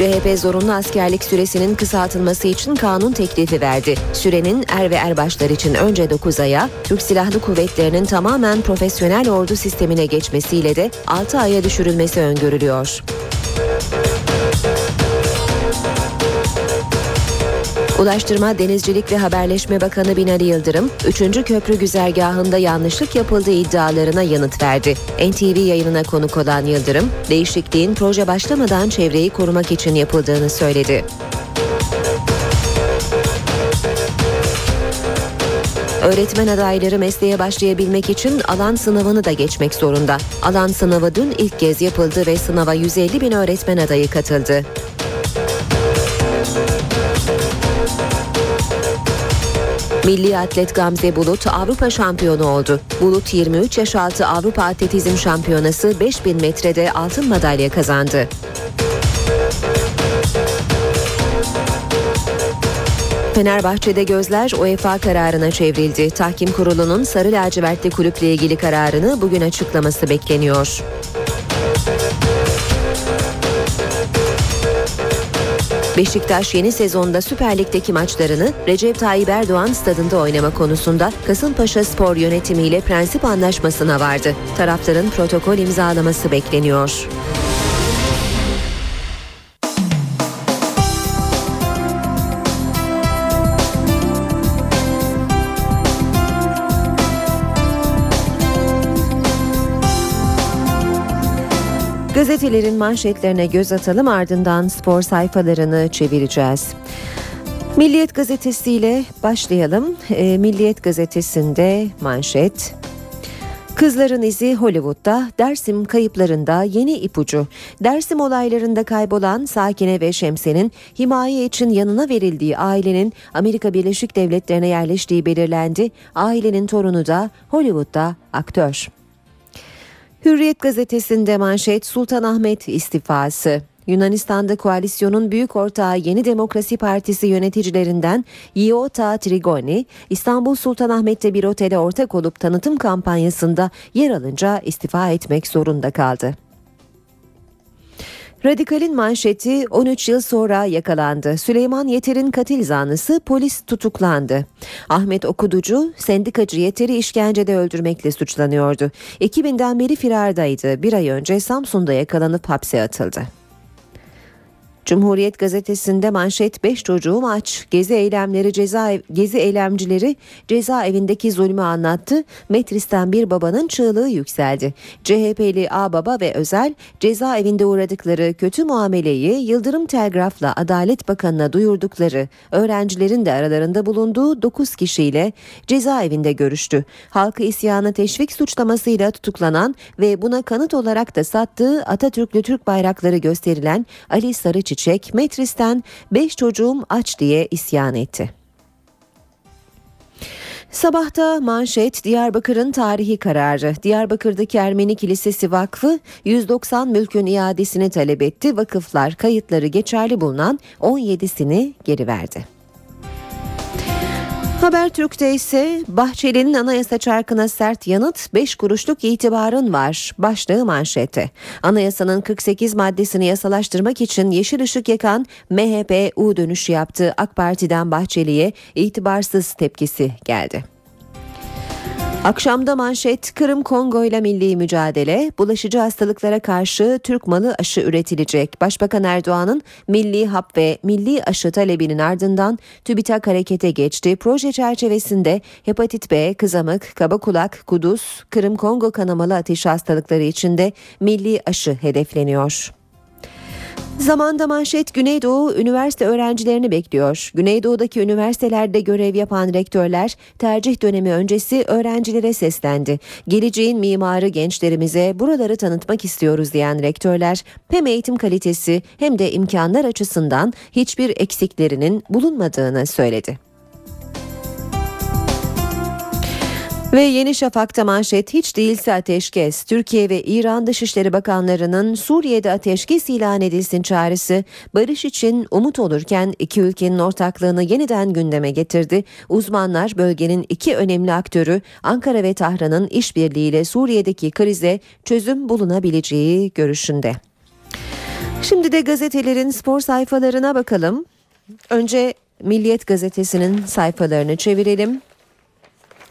CHP zorunlu askerlik süresinin kısaltılması için kanun teklifi verdi. Sürenin er ve erbaşlar için önce 9 aya, Türk Silahlı Kuvvetleri'nin tamamen profesyonel ordu sistemine geçmesiyle de 6 aya düşürülmesi öngörülüyor. Ulaştırma, Denizcilik ve Haberleşme Bakanı Binali Yıldırım, 3. köprü güzergahında yanlışlık yapıldığı iddialarına yanıt verdi. NTV yayınına konuk olan Yıldırım, değişikliğin proje başlamadan çevreyi korumak için yapıldığını söyledi. Öğretmen adayları mesleğe başlayabilmek için alan sınavını da geçmek zorunda. Alan sınavı dün ilk kez yapıldı ve sınava 150 bin öğretmen adayı katıldı. Milli atlet Gamze Bulut Avrupa şampiyonu oldu. Bulut 23 yaş altı Avrupa Atletizm Şampiyonası 5000 metrede altın madalya kazandı. Fenerbahçe'de gözler UEFA kararına çevrildi. Tahkim kurulunun sarı lacivertli kulüple ilgili kararını bugün açıklaması bekleniyor. Beşiktaş yeni sezonda Süper Lig'deki maçlarını Recep Tayyip Erdoğan stadında oynama konusunda Kasımpaşa Spor yönetimiyle prensip anlaşmasına vardı. Tarafların protokol imzalaması bekleniyor. Gazetelerin manşetlerine göz atalım ardından spor sayfalarını çevireceğiz. Milliyet Gazetesi ile başlayalım. E, Milliyet Gazetesi'nde manşet Kızların izi Hollywood'da, Dersim kayıplarında yeni ipucu. Dersim olaylarında kaybolan Sakine ve Şemse'nin himaye için yanına verildiği ailenin Amerika Birleşik Devletleri'ne yerleştiği belirlendi. Ailenin torunu da Hollywood'da aktör. Hürriyet gazetesinde manşet Sultanahmet istifası. Yunanistan'da koalisyonun büyük ortağı Yeni Demokrasi Partisi yöneticilerinden Iota Trigoni, İstanbul Sultanahmet'te bir otele ortak olup tanıtım kampanyasında yer alınca istifa etmek zorunda kaldı. Radikal'in manşeti 13 yıl sonra yakalandı. Süleyman Yeter'in katil zanlısı polis tutuklandı. Ahmet Okuducu sendikacı Yeter'i işkencede öldürmekle suçlanıyordu. Ekibinden beri firardaydı. Bir ay önce Samsun'da yakalanıp hapse atıldı. Cumhuriyet gazetesinde manşet 5 çocuğum aç. Gezi eylemleri ceza gezi eylemcileri cezaevindeki zulmü anlattı. Metris'ten bir babanın çığlığı yükseldi. CHP'li A baba ve Özel cezaevinde uğradıkları kötü muameleyi Yıldırım Telgraf'la Adalet Bakanı'na duyurdukları öğrencilerin de aralarında bulunduğu 9 kişiyle cezaevinde görüştü. Halkı isyana teşvik suçlamasıyla tutuklanan ve buna kanıt olarak da sattığı Atatürklü Türk bayrakları gösterilen Ali Sarıçı Çiçek Metris'ten 5 çocuğum aç diye isyan etti. Sabahta manşet Diyarbakır'ın tarihi kararı. Diyarbakır'daki Ermeni Kilisesi Vakfı 190 mülkün iadesini talep etti. Vakıflar kayıtları geçerli bulunan 17'sini geri verdi. Habertürk'te ise Bahçeli'nin anayasa çarkına sert yanıt 5 kuruşluk itibarın var. Başlığı manşete. Anayasanın 48 maddesini yasalaştırmak için yeşil ışık yakan MHP U dönüşü yaptı. AK Parti'den Bahçeli'ye itibarsız tepkisi geldi. Akşamda manşet Kırım Kongo ile milli mücadele bulaşıcı hastalıklara karşı Türk malı aşı üretilecek. Başbakan Erdoğan'ın milli hap ve milli aşı talebinin ardından TÜBİTAK harekete geçti. Proje çerçevesinde hepatit B, kızamık, kaba kulak, kuduz, Kırım Kongo kanamalı ateşi hastalıkları içinde milli aşı hedefleniyor. Zamanda manşet Güneydoğu üniversite öğrencilerini bekliyor. Güneydoğu'daki üniversitelerde görev yapan rektörler tercih dönemi öncesi öğrencilere seslendi. Geleceğin mimarı gençlerimize buraları tanıtmak istiyoruz diyen rektörler hem eğitim kalitesi hem de imkanlar açısından hiçbir eksiklerinin bulunmadığını söyledi. Ve Yeni Şafak'ta manşet hiç değilse ateşkes. Türkiye ve İran Dışişleri Bakanlarının Suriye'de ateşkes ilan edilsin çağrısı barış için umut olurken iki ülkenin ortaklığını yeniden gündeme getirdi. Uzmanlar bölgenin iki önemli aktörü Ankara ve Tahran'ın işbirliğiyle Suriye'deki krize çözüm bulunabileceği görüşünde. Şimdi de gazetelerin spor sayfalarına bakalım. Önce Milliyet gazetesinin sayfalarını çevirelim.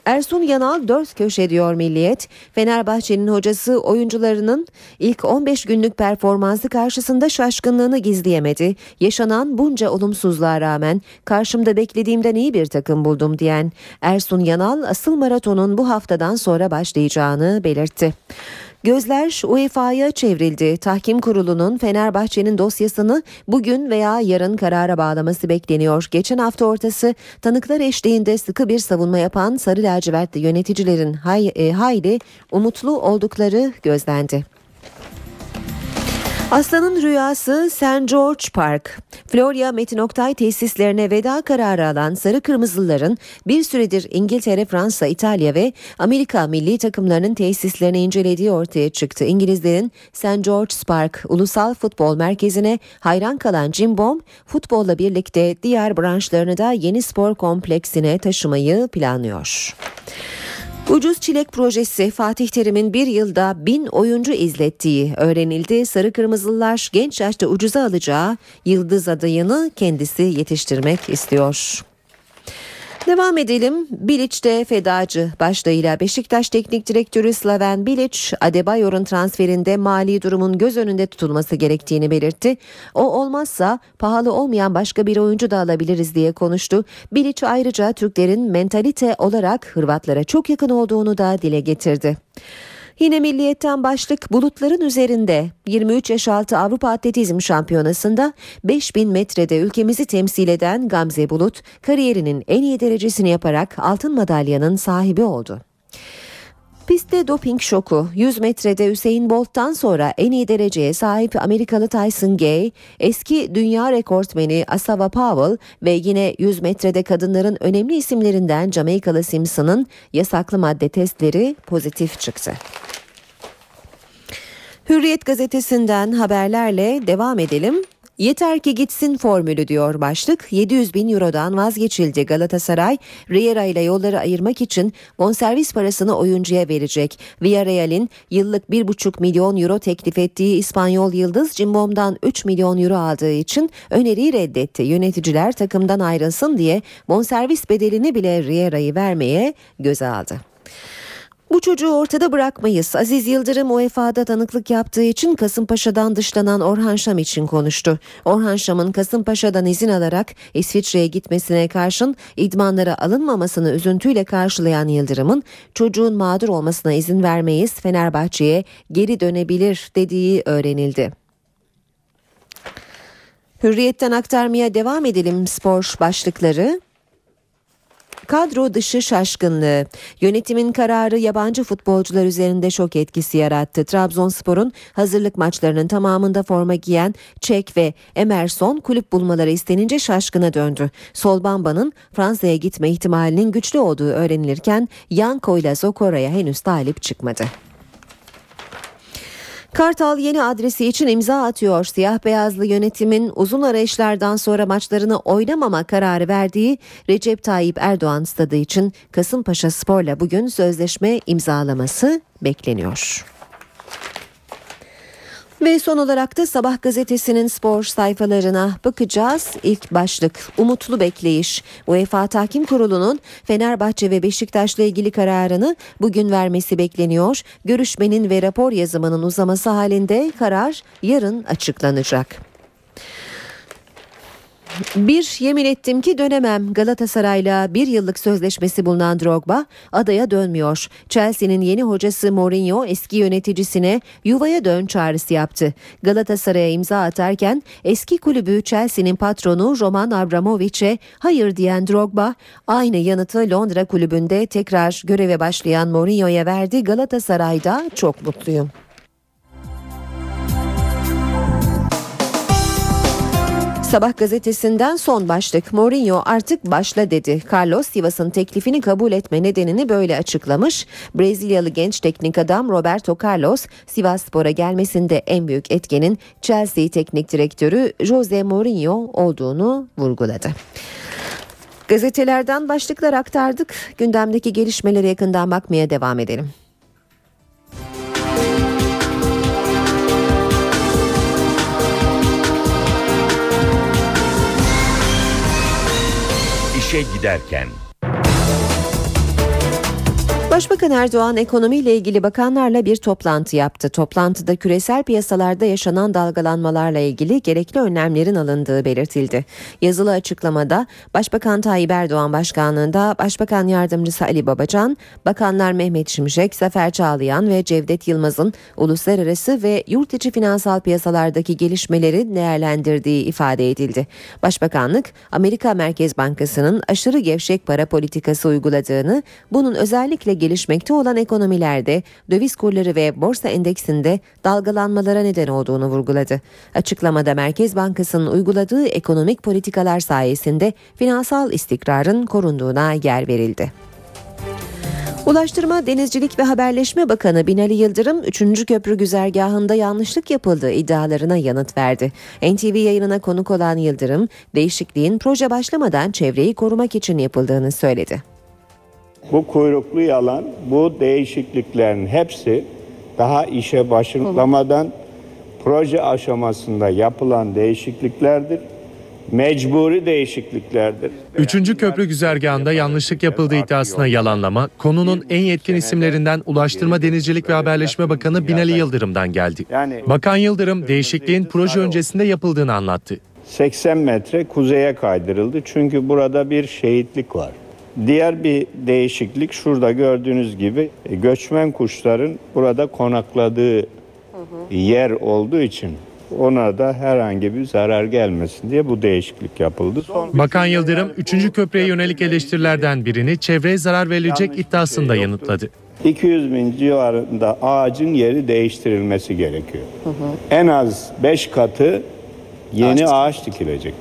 Ersun Yanal dört köşe diyor Milliyet. Fenerbahçe'nin hocası oyuncularının ilk 15 günlük performansı karşısında şaşkınlığını gizleyemedi. Yaşanan bunca olumsuzluğa rağmen karşımda beklediğimden iyi bir takım buldum diyen Ersun Yanal asıl maratonun bu haftadan sonra başlayacağını belirtti. Gözler UEFA'ya çevrildi. Tahkim kurulunun Fenerbahçe'nin dosyasını bugün veya yarın karara bağlaması bekleniyor. Geçen hafta ortası tanıklar eşliğinde sıkı bir savunma yapan sarı lacivertli yöneticilerin hay, e, hayli umutlu oldukları gözlendi. Aslanın rüyası St. George Park. Florya Metin Oktay tesislerine veda kararı alan Sarı Kırmızılıların bir süredir İngiltere, Fransa, İtalya ve Amerika milli takımlarının tesislerini incelediği ortaya çıktı. İngilizlerin St. George Park Ulusal Futbol Merkezi'ne hayran kalan Jim Bom, futbolla birlikte diğer branşlarını da yeni spor kompleksine taşımayı planlıyor. Ucuz Çilek projesi Fatih Terim'in bir yılda bin oyuncu izlettiği öğrenildi. Sarı Kırmızılılar genç yaşta ucuza alacağı Yıldız adayını kendisi yetiştirmek istiyor. Devam edelim. Bilic'te fedacı başlığıyla Beşiktaş Teknik Direktörü Slaven Bilic, Adebayor'un transferinde mali durumun göz önünde tutulması gerektiğini belirtti. O olmazsa pahalı olmayan başka bir oyuncu da alabiliriz diye konuştu. Bilic ayrıca Türklerin mentalite olarak Hırvatlara çok yakın olduğunu da dile getirdi. Yine milliyetten başlık bulutların üzerinde 23 yaş altı Avrupa Atletizm Şampiyonası'nda 5000 metrede ülkemizi temsil eden Gamze Bulut kariyerinin en iyi derecesini yaparak altın madalyanın sahibi oldu. Pistte doping şoku 100 metrede Hüseyin Bolt'tan sonra en iyi dereceye sahip Amerikalı Tyson Gay, eski dünya rekortmeni Asava Powell ve yine 100 metrede kadınların önemli isimlerinden Jamaikalı Simpson'ın yasaklı madde testleri pozitif çıktı. Hürriyet gazetesinden haberlerle devam edelim. Yeter ki gitsin formülü diyor başlık. 700 bin eurodan vazgeçildi Galatasaray. Riera ile yolları ayırmak için bonservis parasını oyuncuya verecek. Villarreal'in yıllık 1,5 milyon euro teklif ettiği İspanyol Yıldız Cimbom'dan 3 milyon euro aldığı için öneriyi reddetti. Yöneticiler takımdan ayrılsın diye bonservis bedelini bile Riera'yı vermeye göze aldı. Bu çocuğu ortada bırakmayız. Aziz Yıldırım UEFA'da tanıklık yaptığı için Kasımpaşa'dan dışlanan Orhan Şam için konuştu. Orhan Şam'ın Kasımpaşa'dan izin alarak İsviçre'ye gitmesine karşın idmanlara alınmamasını üzüntüyle karşılayan Yıldırım'ın çocuğun mağdur olmasına izin vermeyiz Fenerbahçe'ye geri dönebilir dediği öğrenildi. Hürriyetten aktarmaya devam edelim spor başlıkları. Kadro dışı şaşkınlığı. Yönetimin kararı yabancı futbolcular üzerinde şok etkisi yarattı. Trabzonspor'un hazırlık maçlarının tamamında forma giyen Çek ve Emerson kulüp bulmaları istenince şaşkına döndü. Solbamba'nın Fransa'ya gitme ihtimalinin güçlü olduğu öğrenilirken Yanko ile Zokora'ya henüz talip çıkmadı. Kartal yeni adresi için imza atıyor. Siyah beyazlı yönetimin uzun arayışlardan sonra maçlarını oynamama kararı verdiği Recep Tayyip Erdoğan stadı için Kasımpaşa Spor'la bugün sözleşme imzalaması bekleniyor. Ve son olarak da Sabah gazetesinin spor sayfalarına bakacağız. İlk başlık umutlu bekleyiş. UEFA Tahkim Kurulu'nun Fenerbahçe ve Beşiktaş'la ilgili kararını bugün vermesi bekleniyor. Görüşmenin ve rapor yazımının uzaması halinde karar yarın açıklanacak. Bir yemin ettim ki dönemem Galatasaray'la bir yıllık sözleşmesi bulunan Drogba adaya dönmüyor. Chelsea'nin yeni hocası Mourinho eski yöneticisine yuvaya dön çağrısı yaptı. Galatasaray'a imza atarken eski kulübü Chelsea'nin patronu Roman Abramovich'e hayır diyen Drogba aynı yanıtı Londra kulübünde tekrar göreve başlayan Mourinho'ya verdi. Galatasaray'da çok mutluyum. Sabah gazetesinden son başlık. Mourinho artık başla dedi. Carlos Sivas'ın teklifini kabul etme nedenini böyle açıklamış. Brezilyalı genç teknik adam Roberto Carlos, Sivas Spor'a gelmesinde en büyük etkenin Chelsea teknik direktörü Jose Mourinho olduğunu vurguladı. Gazetelerden başlıklar aktardık. Gündemdeki gelişmelere yakından bakmaya devam edelim. Giderken Başbakan Erdoğan ekonomiyle ilgili bakanlarla bir toplantı yaptı. Toplantıda küresel piyasalarda yaşanan dalgalanmalarla ilgili gerekli önlemlerin alındığı belirtildi. Yazılı açıklamada Başbakan Tayyip Erdoğan başkanlığında Başbakan Yardımcısı Ali Babacan, Bakanlar Mehmet Şimşek, Zafer Çağlayan ve Cevdet Yılmaz'ın uluslararası ve yurt içi finansal piyasalardaki gelişmeleri değerlendirdiği ifade edildi. Başbakanlık, Amerika Merkez Bankası'nın aşırı gevşek para politikası uyguladığını, bunun özellikle gelişmekte olan ekonomilerde döviz kurları ve borsa endeksinde dalgalanmalara neden olduğunu vurguladı. Açıklamada Merkez Bankası'nın uyguladığı ekonomik politikalar sayesinde finansal istikrarın korunduğuna yer verildi. Ulaştırma, Denizcilik ve Haberleşme Bakanı Binali Yıldırım 3. köprü güzergahında yanlışlık yapıldığı iddialarına yanıt verdi. NTV yayınına konuk olan Yıldırım, değişikliğin proje başlamadan çevreyi korumak için yapıldığını söyledi. Bu kuyruklu yalan, bu değişikliklerin hepsi daha işe başlamadan proje aşamasında yapılan değişikliklerdir. Mecburi değişikliklerdir. Üçüncü köprü güzergahında yanlışlık yapıldığı iddiasına yalanlama, konunun en yetkin isimlerinden Ulaştırma Denizcilik ve Haberleşme Bakanı Binali Yıldırım'dan geldi. Bakan Yıldırım değişikliğin proje öncesinde yapıldığını anlattı. 80 metre kuzeye kaydırıldı çünkü burada bir şehitlik var. Diğer bir değişiklik şurada gördüğünüz gibi e, göçmen kuşların burada konakladığı yer olduğu için ona da herhangi bir zarar gelmesin diye bu değişiklik yapıldı. Son Bakan Yıldırım, 3. köprüye yönelik eleştirilerden birini çevreye zarar verilecek iddiasında yanıtladı. 200 bin civarında ağacın yeri değiştirilmesi gerekiyor. En az 5 katı yeni ağaç dikilecek.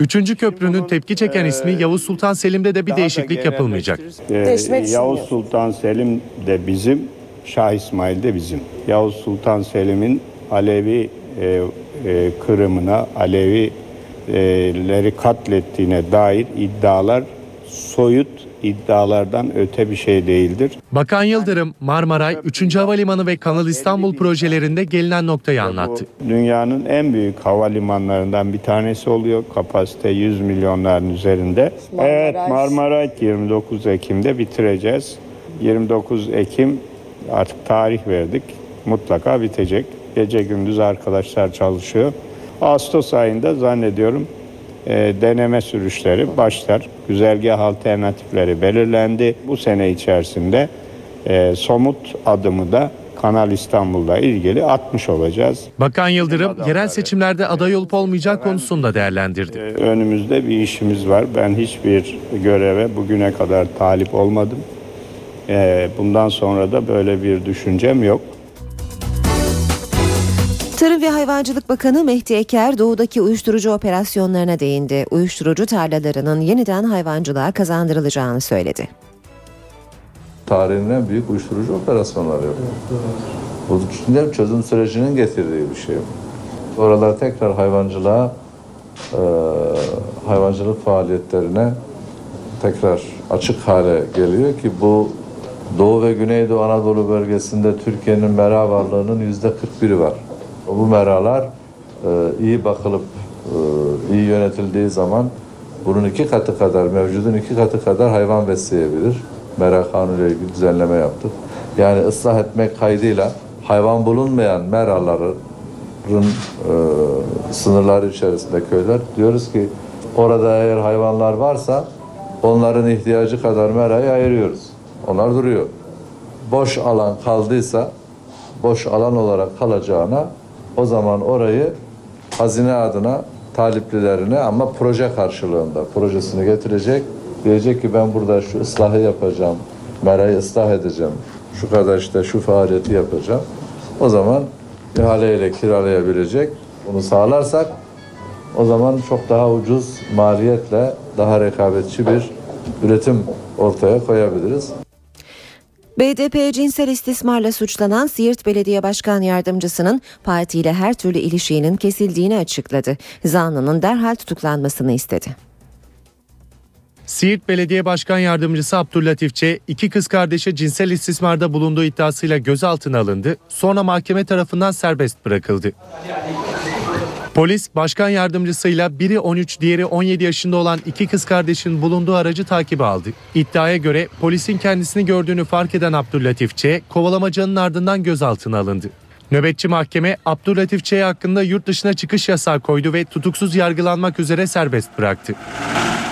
Üçüncü köprünün tepki çeken ismi Yavuz Sultan Selim'de de bir değişiklik yapılmayacak. Ee, Yavuz Sultan Selim de bizim, Şah İsmail de bizim. Yavuz Sultan Selim'in Alevi e, e, kırımına, Alevileri katlettiğine dair iddialar soyut iddialardan öte bir şey değildir. Bakan Yıldırım, Marmaray, 3. Havalimanı ve Kanal İstanbul projelerinde gelinen noktayı anlattı. Dünyanın en büyük havalimanlarından bir tanesi oluyor. Kapasite 100 milyonların üzerinde. Evet Marmaray 29 Ekim'de bitireceğiz. 29 Ekim artık tarih verdik. Mutlaka bitecek. Gece gündüz arkadaşlar çalışıyor. Ağustos ayında zannediyorum e, deneme sürüşleri başlar. Güzergah alternatifleri belirlendi. Bu sene içerisinde e, somut adımı da Kanal İstanbul'la ilgili atmış olacağız. Bakan Yıldırım, yerel seçimlerde aday olup olmayacağı konusunda değerlendirdi. Önümüzde bir işimiz var. Ben hiçbir göreve bugüne kadar talip olmadım. E, bundan sonra da böyle bir düşüncem yok. Tarım ve Hayvancılık Bakanı Mehdi Eker doğudaki uyuşturucu operasyonlarına değindi. Uyuşturucu tarlalarının yeniden hayvancılığa kazandırılacağını söyledi. Tarihin en büyük uyuşturucu operasyonları yok. Bu şimdi çözüm sürecinin getirdiği bir şey. Oralar tekrar hayvancılığa, e, hayvancılık faaliyetlerine tekrar açık hale geliyor ki bu Doğu ve Güneydoğu Anadolu bölgesinde Türkiye'nin mera varlığının yüzde 41'i var. Bu meralar e, iyi bakılıp e, iyi yönetildiği zaman bunun iki katı kadar, mevcudun iki katı kadar hayvan besleyebilir. Mera kanunu ilgili düzenleme yaptık. Yani ıslah etmek kaydıyla hayvan bulunmayan meraların e, sınırları içerisinde köyler diyoruz ki orada eğer hayvanlar varsa onların ihtiyacı kadar merayı ayırıyoruz. Onlar duruyor. Boş alan kaldıysa boş alan olarak kalacağına o zaman orayı hazine adına taliplilerine ama proje karşılığında projesini getirecek. Diyecek ki ben burada şu ıslahı yapacağım, merayı ıslah edeceğim, şu kadar işte şu faaliyeti yapacağım. O zaman ihaleyle kiralayabilecek. Bunu sağlarsak o zaman çok daha ucuz maliyetle daha rekabetçi bir üretim ortaya koyabiliriz. BDP cinsel istismarla suçlanan Siirt Belediye Başkan Yardımcısının partiyle her türlü ilişiğinin kesildiğini açıkladı. Zanlının derhal tutuklanmasını istedi. Siirt Belediye Başkan Yardımcısı Abdüllatif Ç, iki kız kardeşi cinsel istismarda bulunduğu iddiasıyla gözaltına alındı. Sonra mahkeme tarafından serbest bırakıldı. Polis başkan yardımcısıyla biri 13 diğeri 17 yaşında olan iki kız kardeşin bulunduğu aracı takibe aldı. İddiaya göre polisin kendisini gördüğünü fark eden Abdüllatif Ç. kovalamacanın ardından gözaltına alındı. Nöbetçi mahkeme Abdüllatif Ç. hakkında yurt dışına çıkış yasağı koydu ve tutuksuz yargılanmak üzere serbest bıraktı.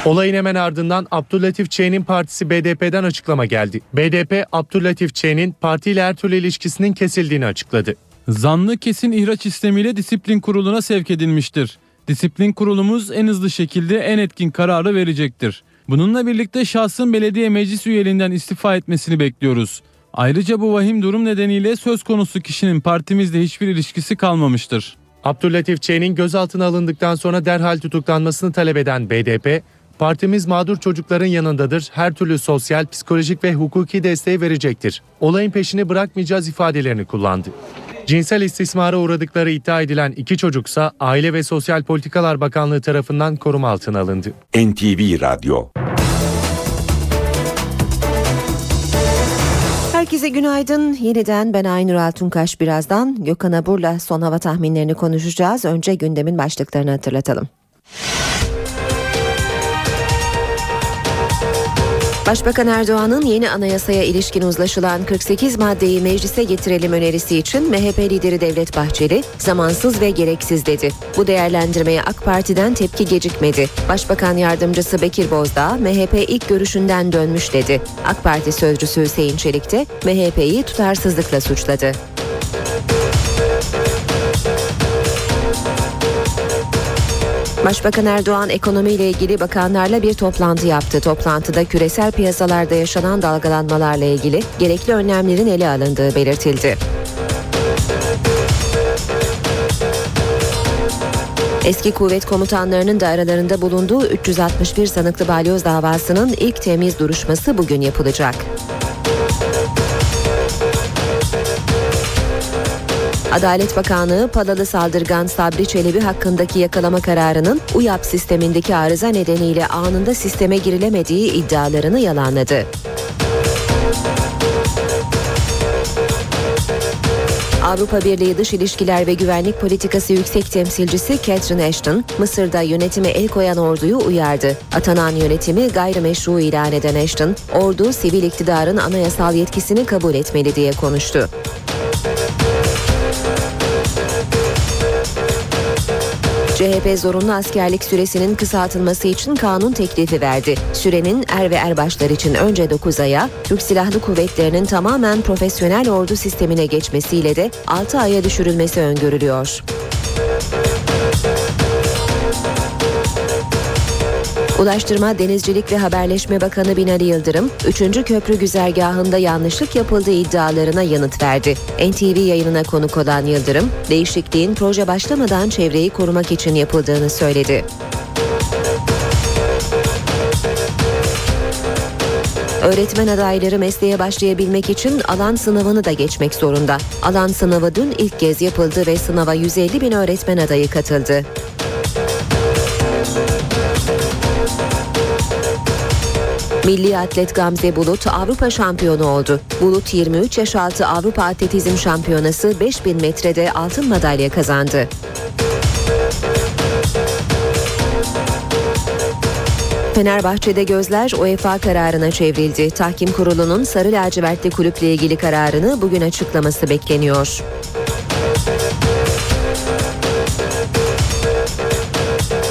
Olayın hemen ardından Abdüllatif Ç'nin partisi BDP'den açıklama geldi. BDP Abdüllatif Ç'nin partiyle her türlü ilişkisinin kesildiğini açıkladı. Zanlı kesin ihraç istemiyle disiplin kuruluna sevk edilmiştir. Disiplin kurulumuz en hızlı şekilde en etkin kararı verecektir. Bununla birlikte şahsın belediye meclis üyeliğinden istifa etmesini bekliyoruz. Ayrıca bu vahim durum nedeniyle söz konusu kişinin partimizle hiçbir ilişkisi kalmamıştır. Abdüllatif Ç'nin gözaltına alındıktan sonra derhal tutuklanmasını talep eden BDP, partimiz mağdur çocukların yanındadır, her türlü sosyal, psikolojik ve hukuki desteği verecektir. Olayın peşini bırakmayacağız ifadelerini kullandı. Cinsel istismara uğradıkları iddia edilen iki çocuksa Aile ve Sosyal Politikalar Bakanlığı tarafından koruma altına alındı. NTV Radyo Herkese günaydın. Yeniden ben Aynur Altunkaş birazdan Gökhan Abur'la son hava tahminlerini konuşacağız. Önce gündemin başlıklarını hatırlatalım. Başbakan Erdoğan'ın yeni anayasaya ilişkin uzlaşılan 48 maddeyi meclise getirelim önerisi için MHP lideri Devlet Bahçeli zamansız ve gereksiz dedi. Bu değerlendirmeye AK Parti'den tepki gecikmedi. Başbakan yardımcısı Bekir Bozdağ MHP ilk görüşünden dönmüş dedi. AK Parti sözcüsü Hüseyin Çelik de MHP'yi tutarsızlıkla suçladı. Başbakan Erdoğan ekonomiyle ilgili bakanlarla bir toplantı yaptı. Toplantıda küresel piyasalarda yaşanan dalgalanmalarla ilgili gerekli önlemlerin ele alındığı belirtildi. Eski kuvvet komutanlarının da aralarında bulunduğu 361 sanıklı balyoz davasının ilk temiz duruşması bugün yapılacak. Adalet Bakanlığı Palalı saldırgan Sabri Çelebi hakkındaki yakalama kararının UYAP sistemindeki arıza nedeniyle anında sisteme girilemediği iddialarını yalanladı. Avrupa Birliği Dış İlişkiler ve Güvenlik Politikası Yüksek Temsilcisi Catherine Ashton, Mısır'da yönetime el koyan orduyu uyardı. Atanan yönetimi gayrimeşru ilan eden Ashton, ordu sivil iktidarın anayasal yetkisini kabul etmeli diye konuştu. CHP zorunlu askerlik süresinin kısaltılması için kanun teklifi verdi. Sürenin er ve erbaşlar için önce 9 aya, Türk Silahlı Kuvvetleri'nin tamamen profesyonel ordu sistemine geçmesiyle de 6 aya düşürülmesi öngörülüyor. Ulaştırma, Denizcilik ve Haberleşme Bakanı Binali Yıldırım, 3. köprü güzergahında yanlışlık yapıldığı iddialarına yanıt verdi. NTV yayınına konuk olan Yıldırım, değişikliğin proje başlamadan çevreyi korumak için yapıldığını söyledi. Öğretmen adayları mesleğe başlayabilmek için alan sınavını da geçmek zorunda. Alan sınavı dün ilk kez yapıldı ve sınava 150 bin öğretmen adayı katıldı. Milli atlet Gamze Bulut Avrupa şampiyonu oldu. Bulut 23 yaş altı Avrupa Atletizm Şampiyonası 5000 metrede altın madalya kazandı. Fenerbahçe'de gözler UEFA kararına çevrildi. Tahkim kurulunun sarı lacivertli kulüple ilgili kararını bugün açıklaması bekleniyor.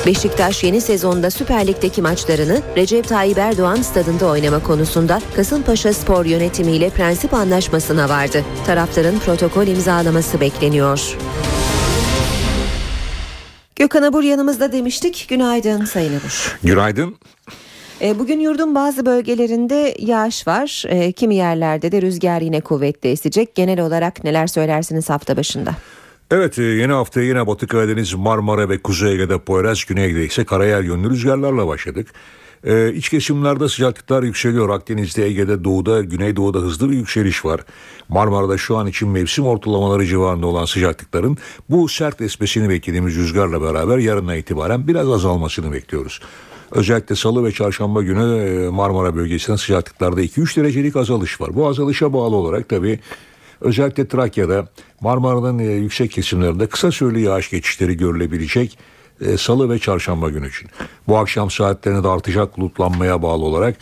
Beşiktaş yeni sezonda Süper Lig'deki maçlarını Recep Tayyip Erdoğan stadında oynama konusunda Kasımpaşa Spor yönetimiyle prensip anlaşmasına vardı. Tarafların protokol imzalaması bekleniyor. Gökhan Abur yanımızda demiştik. Günaydın Sayın Abur. Günaydın. E, bugün yurdun bazı bölgelerinde yağış var. E, kimi yerlerde de rüzgar yine kuvvetli esecek. Genel olarak neler söylersiniz hafta başında? Evet e, yeni haftaya yine Batı Karadeniz, Marmara ve Kuzey Ege'de Poyraz, Güney Ege'de ise karayel yönlü rüzgarlarla başladık. Ee, iç kesimlerde sıcaklıklar yükseliyor. Akdeniz'de, Ege'de, Doğu'da, Güneydoğu'da hızlı bir yükseliş var. Marmara'da şu an için mevsim ortalamaları civarında olan sıcaklıkların bu sert esmesini beklediğimiz rüzgarla beraber yarından itibaren biraz azalmasını bekliyoruz. Özellikle salı ve çarşamba günü Marmara bölgesinde sıcaklıklarda 2-3 derecelik azalış var. Bu azalışa bağlı olarak tabii Özellikle Trakya'da Marmara'nın e, yüksek kesimlerinde kısa süreli yağış geçişleri görülebilecek e, salı ve çarşamba günü için. Bu akşam saatlerinde de artacak bulutlanmaya bağlı olarak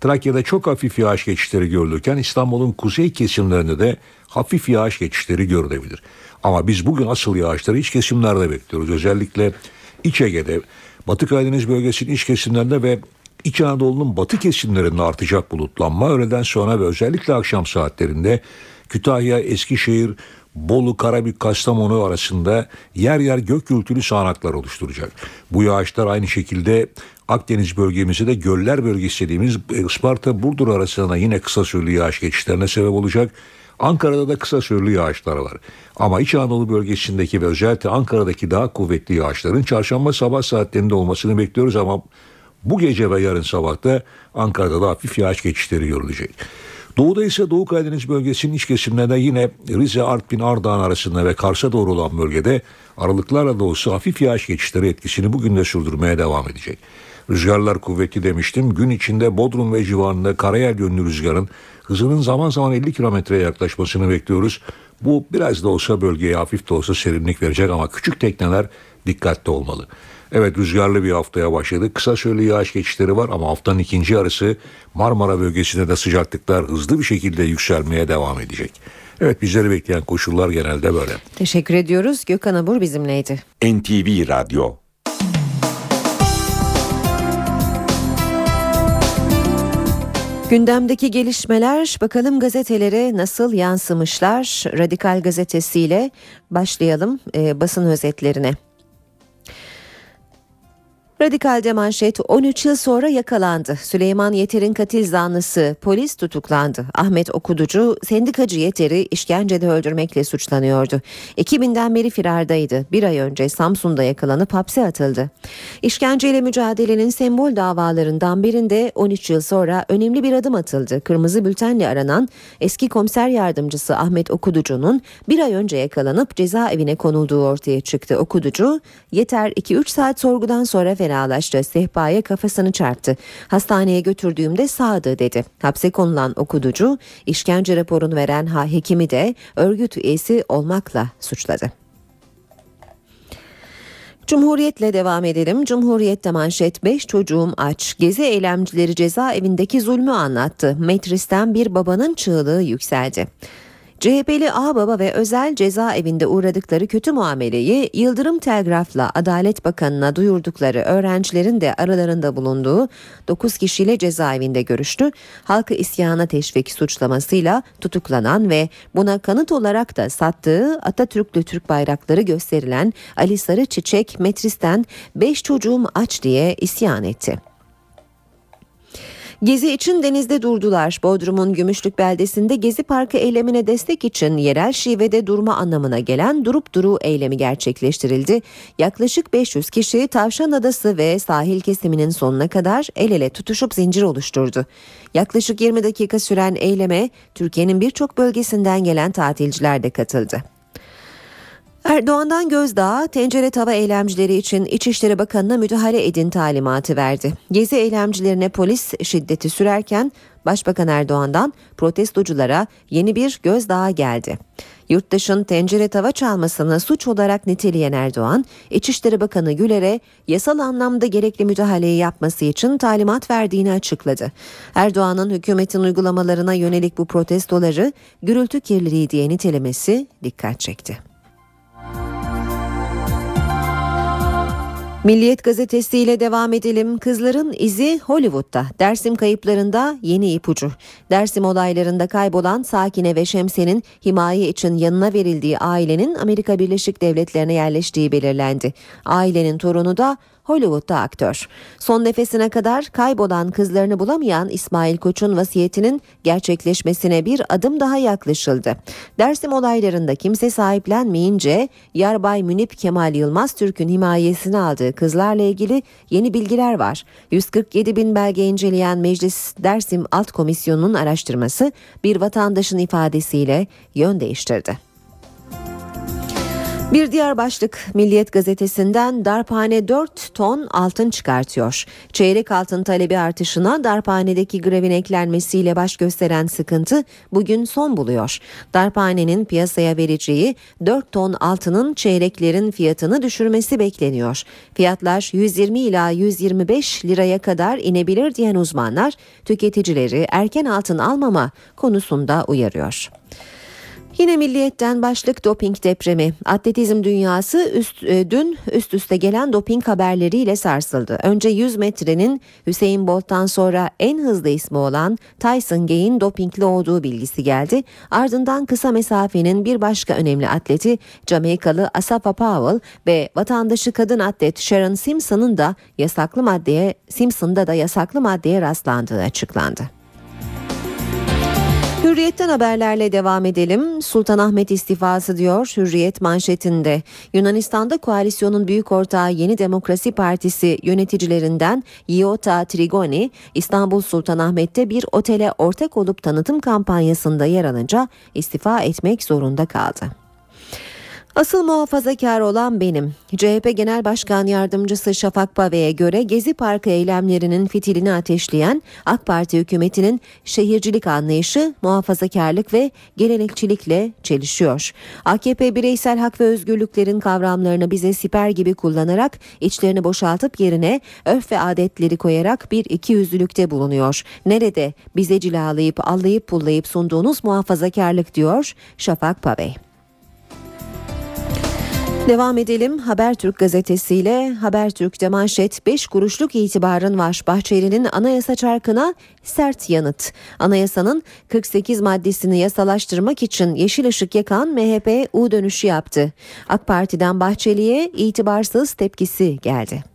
Trakya'da çok hafif yağış geçişleri görülürken İstanbul'un kuzey kesimlerinde de hafif yağış geçişleri görülebilir. Ama biz bugün asıl yağışları iç kesimlerde bekliyoruz. Özellikle İç Ege'de, Batı Karadeniz bölgesinin iç kesimlerinde ve İç Anadolu'nun batı kesimlerinde artacak bulutlanma öğleden sonra ve özellikle akşam saatlerinde Kütahya, Eskişehir, Bolu, Karabük, Kastamonu arasında yer yer gök gürültülü sağanaklar oluşturacak. Bu yağışlar aynı şekilde Akdeniz bölgemizde de göller bölgesi dediğimiz Isparta, Burdur arasında yine kısa süreli yağış geçişlerine sebep olacak. Ankara'da da kısa süreli yağışlar var. Ama İç Anadolu bölgesindeki ve özellikle Ankara'daki daha kuvvetli yağışların çarşamba sabah saatlerinde olmasını bekliyoruz ama bu gece ve yarın sabahta Ankara'da da hafif yağış geçişleri görülecek. Doğuda ise Doğu Karadeniz bölgesinin iç kesimlerinde yine Rize, Artvin, Ardahan arasında ve Kars'a doğru olan bölgede aralıklarla da olsa hafif yağış geçişleri etkisini bugün de sürdürmeye devam edecek. Rüzgarlar kuvvetli demiştim. Gün içinde Bodrum ve civarında karayel yönlü rüzgarın hızının zaman zaman 50 kilometreye yaklaşmasını bekliyoruz. Bu biraz da olsa bölgeye hafif de olsa serinlik verecek ama küçük tekneler dikkatli olmalı. Evet rüzgarlı bir haftaya başladık. Kısa süreli yağış geçişleri var ama haftanın ikinci yarısı Marmara bölgesinde de sıcaklıklar hızlı bir şekilde yükselmeye devam edecek. Evet bizleri bekleyen koşullar genelde böyle. Teşekkür ediyoruz. Gökhan Abur bizimleydi. NTV Radyo Gündemdeki gelişmeler bakalım gazetelere nasıl yansımışlar? Radikal gazetesiyle başlayalım e, basın özetlerine. Radikal'de manşet 13 yıl sonra yakalandı. Süleyman Yeter'in katil zanlısı polis tutuklandı. Ahmet Okuducu sendikacı Yeter'i işkencede öldürmekle suçlanıyordu. 2000'den beri firardaydı. Bir ay önce Samsun'da yakalanıp hapse atıldı. İşkenceyle mücadelenin sembol davalarından birinde 13 yıl sonra önemli bir adım atıldı. Kırmızı bültenle aranan eski komiser yardımcısı Ahmet Okuducu'nun bir ay önce yakalanıp cezaevine konulduğu ortaya çıktı. Okuducu Yeter 2-3 saat sorgudan sonra fena fenalaştı. Sehpaya kafasını çarptı. Hastaneye götürdüğümde sağdı dedi. Hapse konulan okuducu işkence raporunu veren ha hekimi de örgüt üyesi olmakla suçladı. Cumhuriyetle devam edelim. Cumhuriyette manşet 5 çocuğum aç. Gezi eylemcileri cezaevindeki zulmü anlattı. Metris'ten bir babanın çığlığı yükseldi. CHP'li Ağbaba ve özel cezaevinde uğradıkları kötü muameleyi Yıldırım Telgraf'la Adalet Bakanı'na duyurdukları öğrencilerin de aralarında bulunduğu 9 kişiyle cezaevinde görüştü. Halkı isyana teşvik suçlamasıyla tutuklanan ve buna kanıt olarak da sattığı Atatürklü Türk bayrakları gösterilen Ali Sarı Çiçek Metris'ten 5 çocuğum aç diye isyan etti. Gezi için denizde durdular. Bodrum'un Gümüşlük beldesinde Gezi Parkı eylemine destek için yerel şivede durma anlamına gelen durup duru eylemi gerçekleştirildi. Yaklaşık 500 kişi Tavşan Adası ve sahil kesiminin sonuna kadar el ele tutuşup zincir oluşturdu. Yaklaşık 20 dakika süren eyleme Türkiye'nin birçok bölgesinden gelen tatilciler de katıldı. Erdoğan'dan Gözdağ, tencere tava eylemcileri için İçişleri Bakanı'na müdahale edin talimatı verdi. Gezi eylemcilerine polis şiddeti sürerken Başbakan Erdoğan'dan protestoculara yeni bir gözdağı geldi. Yurttaşın tencere tava çalmasını suç olarak niteleyen Erdoğan, İçişleri Bakanı Güler'e yasal anlamda gerekli müdahaleyi yapması için talimat verdiğini açıkladı. Erdoğan'ın hükümetin uygulamalarına yönelik bu protestoları gürültü kirliliği diye nitelemesi dikkat çekti. Milliyet gazetesiyle devam edelim. Kızların izi Hollywood'da. Dersim kayıplarında yeni ipucu. Dersim olaylarında kaybolan Sakine ve Şemse'nin himaye için yanına verildiği ailenin Amerika Birleşik Devletleri'ne yerleştiği belirlendi. Ailenin torunu da Hollywood'da aktör. Son nefesine kadar kaybolan kızlarını bulamayan İsmail Koç'un vasiyetinin gerçekleşmesine bir adım daha yaklaşıldı. Dersim olaylarında kimse sahiplenmeyince Yarbay Münip Kemal Yılmaz Türk'ün himayesini aldığı kızlarla ilgili yeni bilgiler var. 147 bin belge inceleyen Meclis Dersim Alt Komisyonu'nun araştırması bir vatandaşın ifadesiyle yön değiştirdi. Bir diğer başlık Milliyet gazetesinden darphane 4 ton altın çıkartıyor. Çeyrek altın talebi artışına darphanedeki grevin eklenmesiyle baş gösteren sıkıntı bugün son buluyor. Darphanenin piyasaya vereceği 4 ton altının çeyreklerin fiyatını düşürmesi bekleniyor. Fiyatlar 120 ila 125 liraya kadar inebilir diyen uzmanlar tüketicileri erken altın almama konusunda uyarıyor. Yine milliyetten başlık doping depremi. Atletizm dünyası üst, e, dün üst üste gelen doping haberleriyle sarsıldı. Önce 100 metrenin Hüseyin Bolt'tan sonra en hızlı ismi olan Tyson Gay'in dopingli olduğu bilgisi geldi. Ardından kısa mesafenin bir başka önemli atleti Jamaikalı Asafa Powell ve vatandaşı kadın atlet Sharon Simpson'ın da yasaklı maddeye Simpson'da da yasaklı maddeye rastlandığı açıklandı. Hürriyetten haberlerle devam edelim. Sultanahmet istifası diyor Hürriyet manşetinde. Yunanistan'da koalisyonun büyük ortağı Yeni Demokrasi Partisi yöneticilerinden Iota Trigoni, İstanbul Sultanahmet'te bir otele ortak olup tanıtım kampanyasında yer alınca istifa etmek zorunda kaldı. Asıl muhafazakar olan benim. CHP Genel Başkan Yardımcısı Şafak Pave'ye göre Gezi Parkı eylemlerinin fitilini ateşleyen AK Parti hükümetinin şehircilik anlayışı muhafazakarlık ve gelenekçilikle çelişiyor. AKP bireysel hak ve özgürlüklerin kavramlarını bize siper gibi kullanarak içlerini boşaltıp yerine örf ve adetleri koyarak bir iki yüzlülükte bulunuyor. Nerede bize cilalayıp allayıp pullayıp sunduğunuz muhafazakarlık diyor Şafak Pave. Devam edelim Habertürk gazetesiyle Habertürk'te manşet 5 kuruşluk itibarın var. Bahçeli'nin anayasa çarkına sert yanıt. Anayasanın 48 maddesini yasalaştırmak için yeşil ışık yakan MHP U dönüşü yaptı. AK Parti'den Bahçeli'ye itibarsız tepkisi geldi.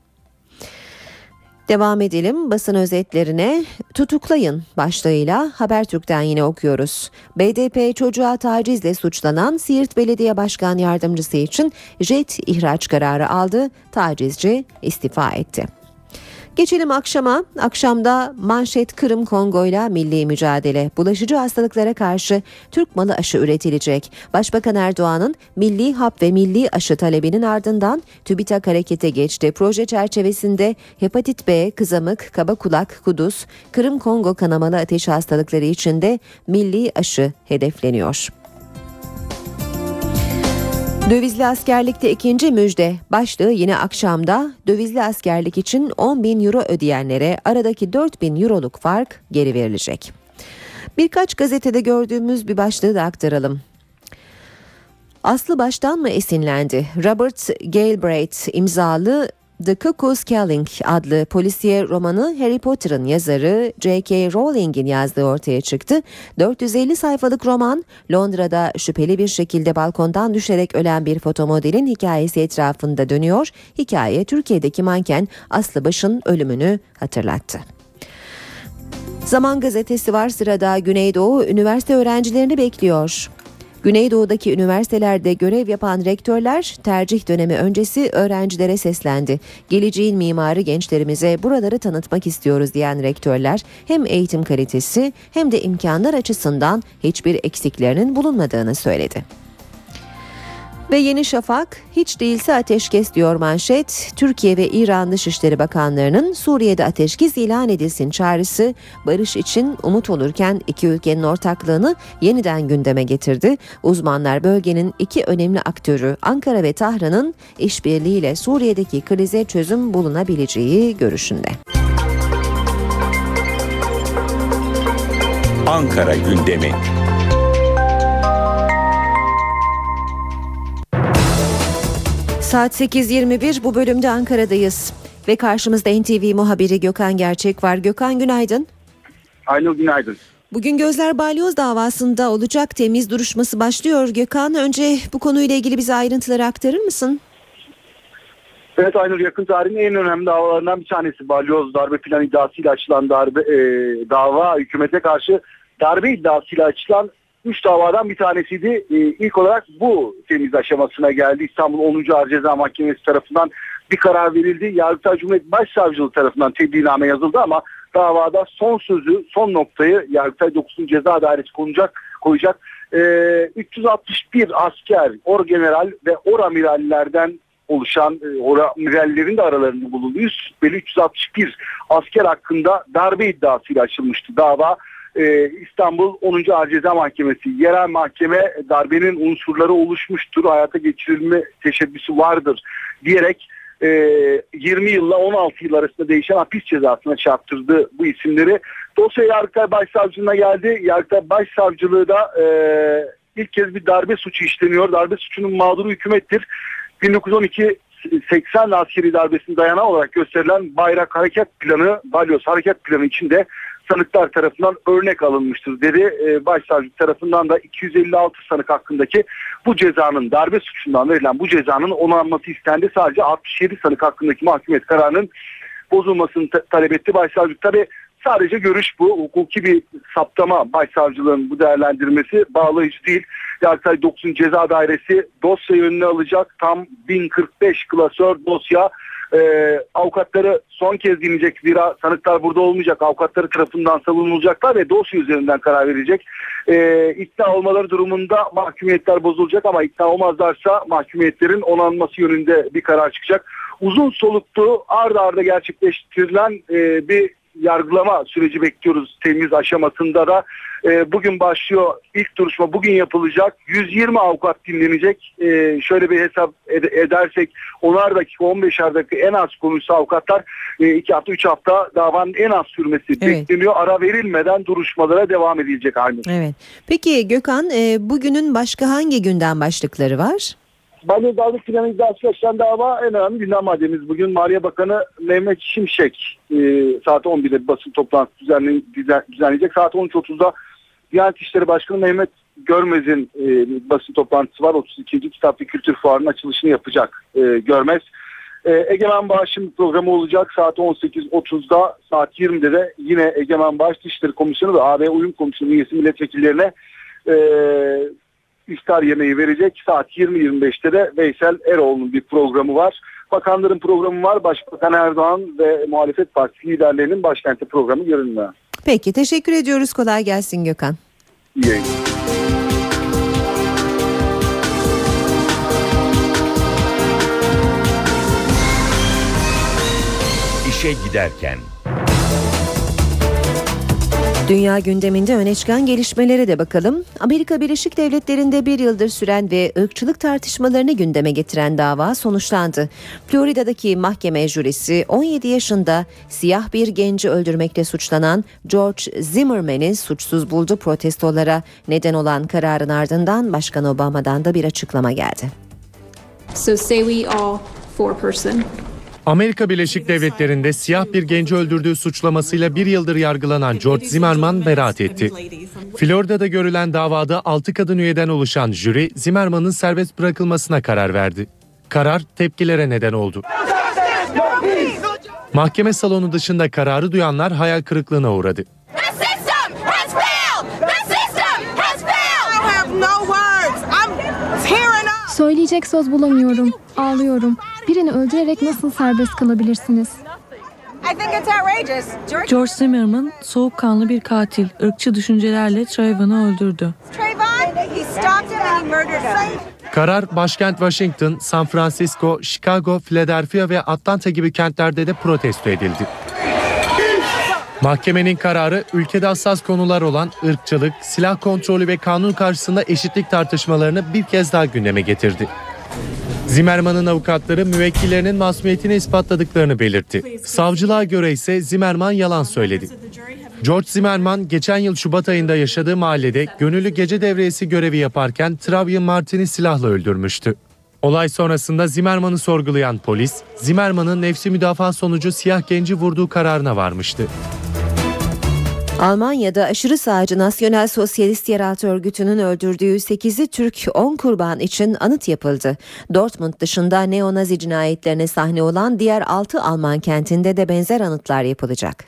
Devam edelim basın özetlerine. Tutuklayın başlığıyla Habertürk'ten yine okuyoruz. BDP çocuğa tacizle suçlanan Siirt Belediye Başkan Yardımcısı için jet ihraç kararı aldı. Tacizci istifa etti. Geçelim akşama. Akşamda manşet Kırım Kongo ile milli mücadele. Bulaşıcı hastalıklara karşı Türk malı aşı üretilecek. Başbakan Erdoğan'ın milli hap ve milli aşı talebinin ardından TÜBİTAK harekete geçti. Proje çerçevesinde hepatit B, kızamık, kaba kulak, kuduz, Kırım Kongo kanamalı ateş hastalıkları içinde milli aşı hedefleniyor. Dövizli askerlikte ikinci müjde başlığı yine akşamda dövizli askerlik için 10 bin euro ödeyenlere aradaki 4 bin euroluk fark geri verilecek. Birkaç gazetede gördüğümüz bir başlığı da aktaralım. Aslı baştan mı esinlendi? Robert Galbraith imzalı The Cuckoo's Calling adlı polisiye romanı Harry Potter'ın yazarı J.K. Rowling'in yazdığı ortaya çıktı. 450 sayfalık roman Londra'da şüpheli bir şekilde balkondan düşerek ölen bir fotomodelin hikayesi etrafında dönüyor. Hikaye Türkiye'deki manken Aslı Baş'ın ölümünü hatırlattı. Zaman gazetesi var sırada Güneydoğu üniversite öğrencilerini bekliyor. Güneydoğu'daki üniversitelerde görev yapan rektörler tercih dönemi öncesi öğrencilere seslendi. Geleceğin mimarı gençlerimize buraları tanıtmak istiyoruz diyen rektörler hem eğitim kalitesi hem de imkanlar açısından hiçbir eksiklerinin bulunmadığını söyledi. Ve Yeni Şafak hiç değilse ateşkes diyor manşet. Türkiye ve İran Dışişleri Bakanlarının Suriye'de ateşkes ilan edilsin çağrısı barış için umut olurken iki ülkenin ortaklığını yeniden gündeme getirdi. Uzmanlar bölgenin iki önemli aktörü Ankara ve Tahran'ın işbirliğiyle Suriye'deki krize çözüm bulunabileceği görüşünde. Ankara gündemi. Saat 8.21 bu bölümde Ankara'dayız ve karşımızda NTV muhabiri Gökhan Gerçek var. Gökhan günaydın. Aynur günaydın. Bugün Gözler Balyoz davasında olacak temiz duruşması başlıyor. Gökhan önce bu konuyla ilgili bize ayrıntıları aktarır mısın? Evet Aynur yakın tarihin en önemli davalarından bir tanesi balyoz darbe plan iddiasıyla açılan darbe e, dava hükümete karşı darbe iddiasıyla açılan 3 davadan bir tanesiydi. E, ilk olarak bu temiz aşamasına geldi. İstanbul 10. Ağır Ceza Mahkemesi tarafından bir karar verildi. Yargıtay Cumhuriyet Başsavcılığı tarafından tebliğname yazıldı ama davada son sözü, son noktayı Yargıtay 9. Ceza Dairesi konacak koyacak. E, 361 asker, orgeneral ve oramirallerden oluşan e, oramirallerin de aralarında bulunduğu 100 şüpheli 361 asker hakkında darbe iddiasıyla açılmıştı dava. Ee, İstanbul 10. Ağır Ceza Mahkemesi yerel mahkeme darbenin unsurları oluşmuştur, hayata geçirilme teşebbüsü vardır diyerek e, 20 yılla 16 yıl arasında değişen hapis cezasına çarptırdı bu isimleri. Dosya Yargıtay Başsavcılığına geldi. Yargıtay Başsavcılığı da e, ilk kez bir darbe suçu işleniyor. Darbe suçunun mağduru hükümettir. 1912 80 askeri darbesinin dayanağı olarak gösterilen bayrak hareket planı, balyoz hareket planı içinde sanıklar tarafından örnek alınmıştır dedi. Ee, başsavcı tarafından da 256 sanık hakkındaki bu cezanın darbe suçundan verilen bu cezanın onanması istendi. Sadece 67 sanık hakkındaki mahkumiyet kararının bozulmasını ta- talep etti. Başsavcı tabi sadece görüş bu. Hukuki bir saptama başsavcılığın bu değerlendirmesi bağlayıcı değil. Yargıtay 9. Ceza Dairesi dosyayı önüne alacak. Tam 1045 klasör dosya e, avukatları son kez dinleyecek zira sanıklar burada olmayacak avukatları tarafından savunulacaklar ve dosya üzerinden karar verecek e, ikna olmaları durumunda mahkumiyetler bozulacak ama ikna olmazlarsa mahkumiyetlerin onanması yönünde bir karar çıkacak uzun soluklu arda arda gerçekleştirilen e, bir yargılama süreci bekliyoruz temiz aşamasında da e, bugün başlıyor ilk duruşma bugün yapılacak 120 avukat dinlenecek E, şöyle bir hesap ed- edersek onar dakika 15'er dakika en az konuşsa avukatlar 2 hafta 3 hafta davanın en az sürmesi Evet. bekleniyor ara verilmeden duruşmalara devam edilecek aynı. Evet. Peki Gökhan e, bugünün başka hangi gündem başlıkları var? Balyoz Planı iddiası açılan dava en önemli gündem maddemiz. Bugün Maliye Bakanı Mehmet Şimşek e, saat 11'de bir basın toplantısı düzenle- düzen- düzenleyecek. Saat 13.30'da Diyanet İşleri Başkanı Mehmet Görmez'in e, basın toplantısı var. 32. Kitap ve Kültür Fuarı'nın açılışını yapacak e, Görmez. E, Egemen Bağış'ın programı olacak saat 18.30'da saat 20'de de yine Egemen Bağış Dışişleri Komisyonu ve AB Uyum Komisyonu üyesi milletvekillerine e, iftar yemeği verecek. Saat 20.25'te de Veysel Eroğlu'nun bir programı var. Bakanların programı var. Başbakan Erdoğan ve muhalefet partisi liderlerinin başkenti programı görünmüyor. Peki teşekkür ediyoruz. Kolay gelsin Gökhan. İyi yayınlar. İşe giderken. Dünya gündeminde öne çıkan gelişmelere de bakalım. Amerika Birleşik Devletleri'nde bir yıldır süren ve ırkçılık tartışmalarını gündeme getiren dava sonuçlandı. Florida'daki mahkeme jürisi 17 yaşında siyah bir genci öldürmekle suçlanan George Zimmerman'i suçsuz buldu protestolara neden olan kararın ardından Başkan Obama'dan da bir açıklama geldi. So say we all four person. Amerika Birleşik Devletleri'nde siyah bir genci öldürdüğü suçlamasıyla bir yıldır yargılanan George Zimmerman beraat etti. Florida'da görülen davada 6 kadın üyeden oluşan jüri Zimmerman'ın serbest bırakılmasına karar verdi. Karar tepkilere neden oldu. Mahkeme salonu dışında kararı duyanlar hayal kırıklığına uğradı. Söyleyecek söz bulamıyorum. Ağlıyorum. Birini öldürerek nasıl serbest kalabilirsiniz? George Zimmerman soğukkanlı bir katil, ırkçı düşüncelerle Trayvon'u öldürdü. Karar başkent Washington, San Francisco, Chicago, Philadelphia ve Atlanta gibi kentlerde de protesto edildi. Mahkemenin kararı ülkede hassas konular olan ırkçılık, silah kontrolü ve kanun karşısında eşitlik tartışmalarını bir kez daha gündeme getirdi. Zimmerman'ın avukatları müvekkillerinin masumiyetini ispatladıklarını belirtti. Savcılığa göre ise Zimmerman yalan söyledi. George Zimmerman geçen yıl Şubat ayında yaşadığı mahallede gönüllü gece devriyesi görevi yaparken Travian Martin'i silahla öldürmüştü. Olay sonrasında Zimmerman'ı sorgulayan polis, Zimmerman'ın nefsi müdafaa sonucu siyah genci vurduğu kararına varmıştı. Almanya'da aşırı sağcı Nasyonel Sosyalist Yeraltı Örgütü'nün öldürdüğü 8'i Türk 10 kurban için anıt yapıldı. Dortmund dışında neonazi cinayetlerine sahne olan diğer 6 Alman kentinde de benzer anıtlar yapılacak.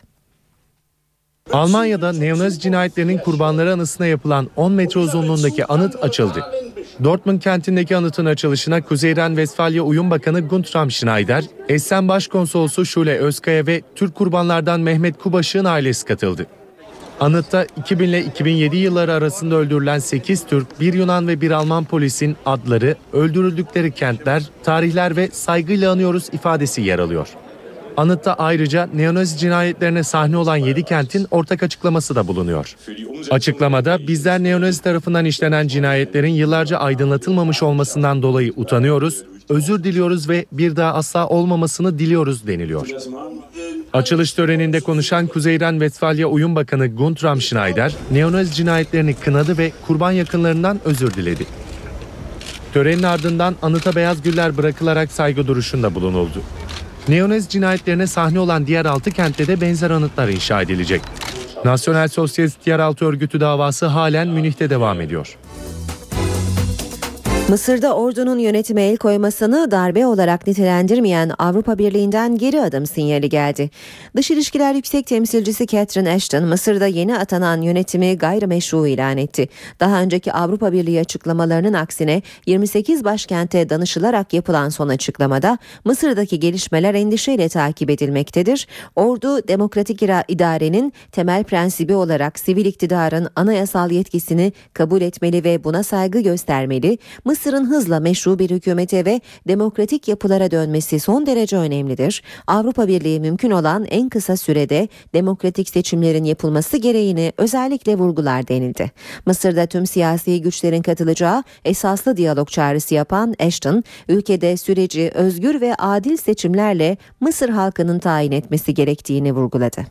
Almanya'da neonazi cinayetlerinin kurbanları anısına yapılan 10 metre uzunluğundaki anıt açıldı. Dortmund kentindeki anıtın açılışına Kuzeyren Westfalya Uyum Bakanı Guntram Schneider, Essen Başkonsolosu Şule Özkaya ve Türk kurbanlardan Mehmet Kubaşık'ın ailesi katıldı. Anıtta 2000 ile 2007 yılları arasında öldürülen 8 Türk, 1 Yunan ve 1 Alman polisin adları, öldürüldükleri kentler, tarihler ve saygıyla anıyoruz ifadesi yer alıyor. Anıtta ayrıca neonazi cinayetlerine sahne olan 7 kentin ortak açıklaması da bulunuyor. Açıklamada bizler neonazi tarafından işlenen cinayetlerin yıllarca aydınlatılmamış olmasından dolayı utanıyoruz, özür diliyoruz ve bir daha asla olmamasını diliyoruz deniliyor. Açılış töreninde konuşan Kuzeyren Westfalia Uyum Bakanı Guntram Schneider, neonazi cinayetlerini kınadı ve kurban yakınlarından özür diledi. Törenin ardından anıta beyaz güller bırakılarak saygı duruşunda bulunuldu. Neonez cinayetlerine sahne olan diğer altı kentte de benzer anıtlar inşa edilecek. Nasyonel Sosyalist Yeraltı Örgütü davası halen Münih'te devam ediyor. Mısır'da ordunun yönetime el koymasını darbe olarak nitelendirmeyen Avrupa Birliği'nden geri adım sinyali geldi. Dış İlişkiler Yüksek Temsilcisi Catherine Ashton, Mısır'da yeni atanan yönetimi gayrimeşru ilan etti. Daha önceki Avrupa Birliği açıklamalarının aksine 28 başkente danışılarak yapılan son açıklamada Mısır'daki gelişmeler endişeyle takip edilmektedir. Ordu demokratik idarenin temel prensibi olarak sivil iktidarın anayasal yetkisini kabul etmeli ve buna saygı göstermeli. Mısır'ın hızla meşru bir hükümete ve demokratik yapılara dönmesi son derece önemlidir. Avrupa Birliği mümkün olan en kısa sürede demokratik seçimlerin yapılması gereğini özellikle vurgular denildi. Mısır'da tüm siyasi güçlerin katılacağı esaslı diyalog çağrısı yapan Ashton, ülkede süreci özgür ve adil seçimlerle Mısır halkının tayin etmesi gerektiğini vurguladı.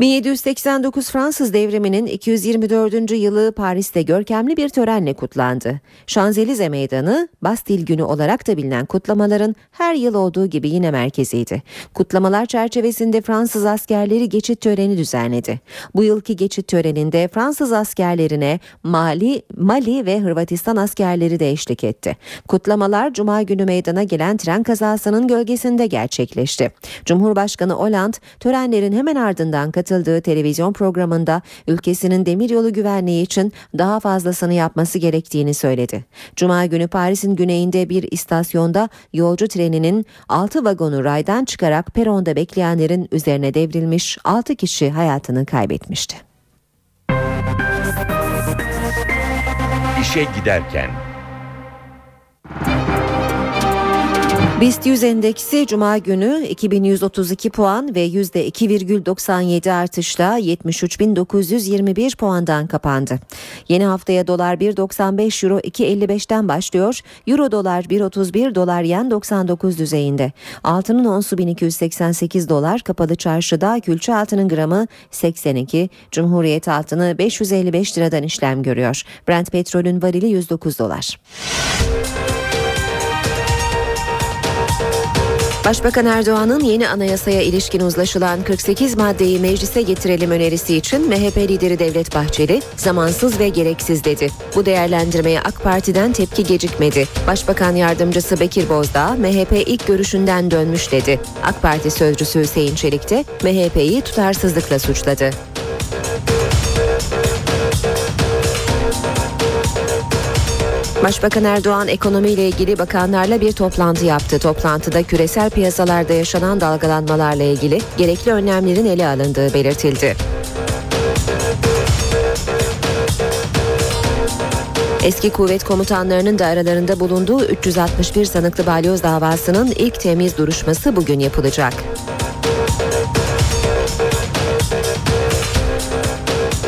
1789 Fransız devriminin 224. yılı Paris'te görkemli bir törenle kutlandı. Şanzelize Meydanı, Bastil Günü olarak da bilinen kutlamaların her yıl olduğu gibi yine merkeziydi. Kutlamalar çerçevesinde Fransız askerleri geçit töreni düzenledi. Bu yılki geçit töreninde Fransız askerlerine Mali, Mali ve Hırvatistan askerleri de eşlik etti. Kutlamalar Cuma günü meydana gelen tren kazasının gölgesinde gerçekleşti. Cumhurbaşkanı Hollande törenlerin hemen ardından katıldığı televizyon programında ülkesinin demiryolu güvenliği için daha fazlasını yapması gerektiğini söyledi. Cuma günü Paris'in güneyinde bir istasyonda yolcu treninin 6 vagonu raydan çıkarak peronda bekleyenlerin üzerine devrilmiş 6 kişi hayatını kaybetmişti. İşe giderken BIST 100 endeksi cuma günü 2132 puan ve %2,97 artışla 73.921 puandan kapandı. Yeni haftaya dolar 1.95 euro 2.55'ten başlıyor. Euro dolar 1.31 dolar yen 99 düzeyinde. Altının onsu 1288 dolar kapalı çarşıda külçe altının gramı 82 Cumhuriyet altını 555 liradan işlem görüyor. Brent petrolün varili 109 dolar. Başbakan Erdoğan'ın yeni anayasaya ilişkin uzlaşılan 48 maddeyi meclise getirelim önerisi için MHP lideri Devlet Bahçeli zamansız ve gereksiz dedi. Bu değerlendirmeye AK Parti'den tepki gecikmedi. Başbakan yardımcısı Bekir Bozdağ MHP ilk görüşünden dönmüş dedi. AK Parti sözcüsü Hüseyin Çelik de MHP'yi tutarsızlıkla suçladı. Başbakan Erdoğan ekonomiyle ilgili bakanlarla bir toplantı yaptı. Toplantıda küresel piyasalarda yaşanan dalgalanmalarla ilgili gerekli önlemlerin ele alındığı belirtildi. Eski kuvvet komutanlarının da aralarında bulunduğu 361 sanıklı balyoz davasının ilk temiz duruşması bugün yapılacak.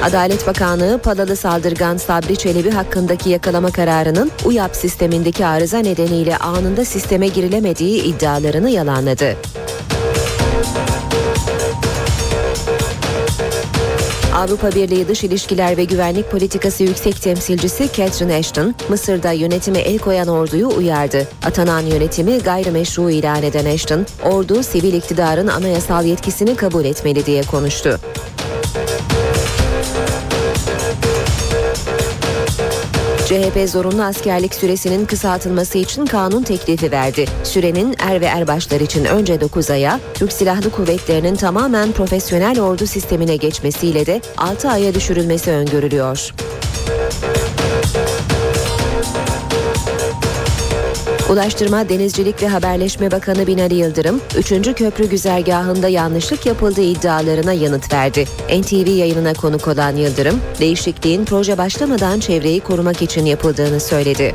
Adalet Bakanlığı Palalı saldırgan Sabri Çelebi hakkındaki yakalama kararının UYAP sistemindeki arıza nedeniyle anında sisteme girilemediği iddialarını yalanladı. Avrupa Birliği Dış İlişkiler ve Güvenlik Politikası Yüksek Temsilcisi Catherine Ashton, Mısır'da yönetime el koyan orduyu uyardı. Atanan yönetimi gayrimeşru ilan eden Ashton, ordu sivil iktidarın anayasal yetkisini kabul etmeli diye konuştu. CHP zorunlu askerlik süresinin kısaltılması için kanun teklifi verdi. Sürenin er ve erbaşlar için önce 9 aya, Türk Silahlı Kuvvetleri'nin tamamen profesyonel ordu sistemine geçmesiyle de 6 aya düşürülmesi öngörülüyor. Ulaştırma, Denizcilik ve Haberleşme Bakanı Binali Yıldırım, 3. köprü güzergahında yanlışlık yapıldığı iddialarına yanıt verdi. NTV yayınına konuk olan Yıldırım, değişikliğin proje başlamadan çevreyi korumak için yapıldığını söyledi.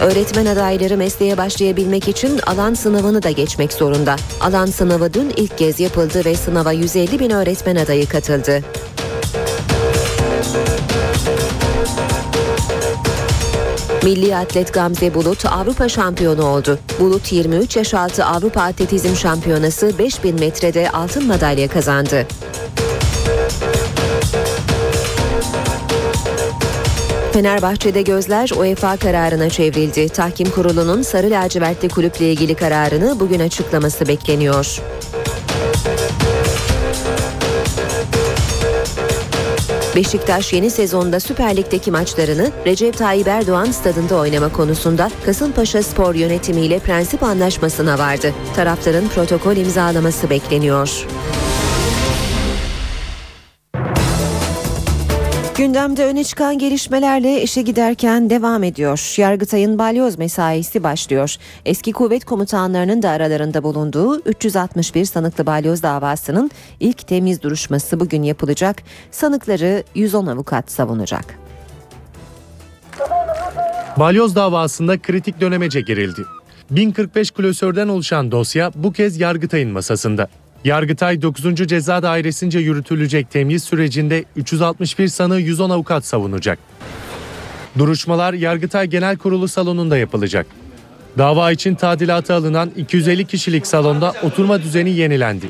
Öğretmen adayları mesleğe başlayabilmek için alan sınavını da geçmek zorunda. Alan sınavı dün ilk kez yapıldı ve sınava 150 bin öğretmen adayı katıldı. Milli atlet Gamze Bulut Avrupa şampiyonu oldu. Bulut 23 yaş altı Avrupa Atletizm Şampiyonası 5000 metrede altın madalya kazandı. Fenerbahçe'de gözler UEFA kararına çevrildi. Tahkim kurulunun sarı lacivertli kulüple ilgili kararını bugün açıklaması bekleniyor. Beşiktaş yeni sezonda Süper Lig'deki maçlarını Recep Tayyip Erdoğan stadında oynama konusunda Kasımpaşa Spor yönetimiyle prensip anlaşmasına vardı. Tarafların protokol imzalaması bekleniyor. Gündemde öne çıkan gelişmelerle işe giderken devam ediyor. Yargıtay'ın balyoz mesaisi başlıyor. Eski kuvvet komutanlarının da aralarında bulunduğu 361 sanıklı balyoz davasının ilk temiz duruşması bugün yapılacak. Sanıkları 110 avukat savunacak. Balyoz davasında kritik dönemece girildi. 1045 klasörden oluşan dosya bu kez Yargıtay'ın masasında. Yargıtay 9. Ceza Dairesi'nce yürütülecek temyiz sürecinde 361 sanığı 110 avukat savunacak. Duruşmalar Yargıtay Genel Kurulu salonunda yapılacak. Dava için tadilata alınan 250 kişilik salonda oturma düzeni yenilendi.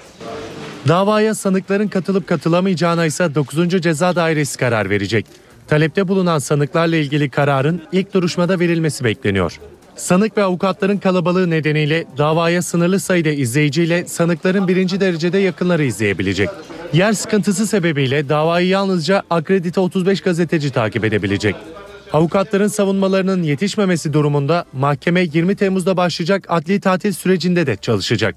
Davaya sanıkların katılıp katılamayacağına ise 9. Ceza Dairesi karar verecek. Talepte bulunan sanıklarla ilgili kararın ilk duruşmada verilmesi bekleniyor. Sanık ve avukatların kalabalığı nedeniyle davaya sınırlı sayıda izleyiciyle sanıkların birinci derecede yakınları izleyebilecek. Yer sıkıntısı sebebiyle davayı yalnızca akredite 35 gazeteci takip edebilecek. Avukatların savunmalarının yetişmemesi durumunda mahkeme 20 Temmuz'da başlayacak adli tatil sürecinde de çalışacak.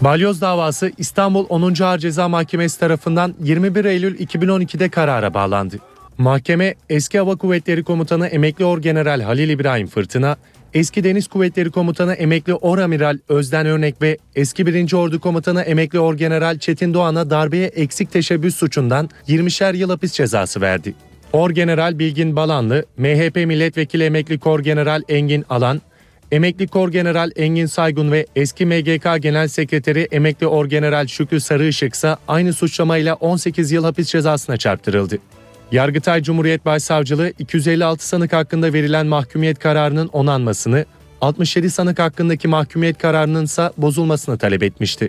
Balyoz davası İstanbul 10. Ağır Ceza Mahkemesi tarafından 21 Eylül 2012'de karara bağlandı. Mahkeme eski Hava Kuvvetleri Komutanı Emekli Orgeneral Halil İbrahim Fırtına, eski Deniz Kuvvetleri Komutanı Emekli Oramiral Özden Örnek ve eski 1. Ordu Komutanı Emekli Orgeneral Çetin Doğan'a darbeye eksik teşebbüs suçundan 20'şer yıl hapis cezası verdi. Orgeneral Bilgin Balanlı, MHP Milletvekili Emekli Korgeneral Engin Alan, Emekli Korgeneral Engin Saygun ve eski MGK Genel Sekreteri Emekli Orgeneral Şükrü Sarıışık ise aynı suçlamayla 18 yıl hapis cezasına çarptırıldı. Yargıtay Cumhuriyet Başsavcılığı 256 sanık hakkında verilen mahkumiyet kararının onanmasını, 67 sanık hakkındaki mahkumiyet kararının ise bozulmasını talep etmişti.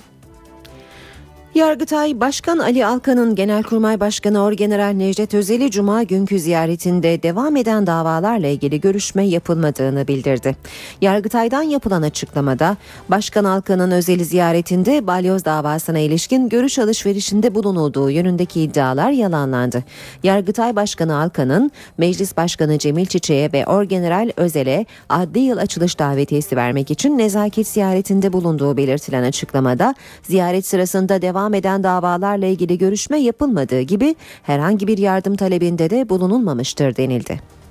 Yargıtay Başkan Ali Alkan'ın Genelkurmay Başkanı Orgeneral Necdet Özel'i Cuma günkü ziyaretinde devam eden davalarla ilgili görüşme yapılmadığını bildirdi. Yargıtay'dan yapılan açıklamada Başkan Alkan'ın Özel'i ziyaretinde balyoz davasına ilişkin görüş alışverişinde bulunulduğu yönündeki iddialar yalanlandı. Yargıtay Başkanı Alkan'ın Meclis Başkanı Cemil Çiçek'e ve Orgeneral Özel'e adli yıl açılış davetiyesi vermek için nezaket ziyaretinde bulunduğu belirtilen açıklamada ziyaret sırasında devam devam eden davalarla ilgili görüşme yapılmadığı gibi herhangi bir yardım talebinde de bulunulmamıştır denildi.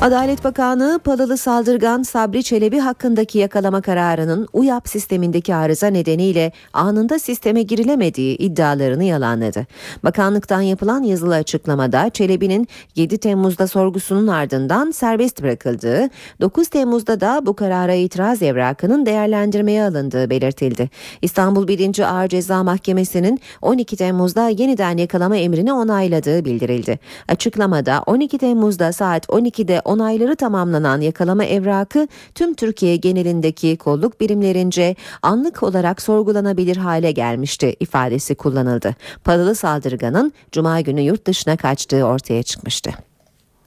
Adalet Bakanı Palalı saldırgan Sabri Çelebi hakkındaki yakalama kararının UYAP sistemindeki arıza nedeniyle anında sisteme girilemediği iddialarını yalanladı. Bakanlıktan yapılan yazılı açıklamada Çelebi'nin 7 Temmuz'da sorgusunun ardından serbest bırakıldığı, 9 Temmuz'da da bu karara itiraz evrakının değerlendirmeye alındığı belirtildi. İstanbul 1. Ağır Ceza Mahkemesi'nin 12 Temmuz'da yeniden yakalama emrini onayladığı bildirildi. Açıklamada 12 Temmuz'da saat 12'de onayları tamamlanan yakalama evrakı tüm Türkiye genelindeki kolluk birimlerince anlık olarak sorgulanabilir hale gelmişti ifadesi kullanıldı. Paralı saldırganın cuma günü yurt dışına kaçtığı ortaya çıkmıştı.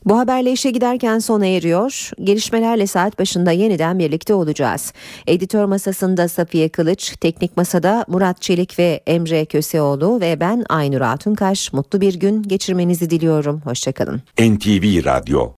Bu haberle işe giderken sona eriyor. Gelişmelerle saat başında yeniden birlikte olacağız. Editör masasında Safiye Kılıç, teknik masada Murat Çelik ve Emre Köseoğlu ve ben Aynur Altunkaş. Mutlu bir gün geçirmenizi diliyorum. Hoşçakalın. NTV Radyo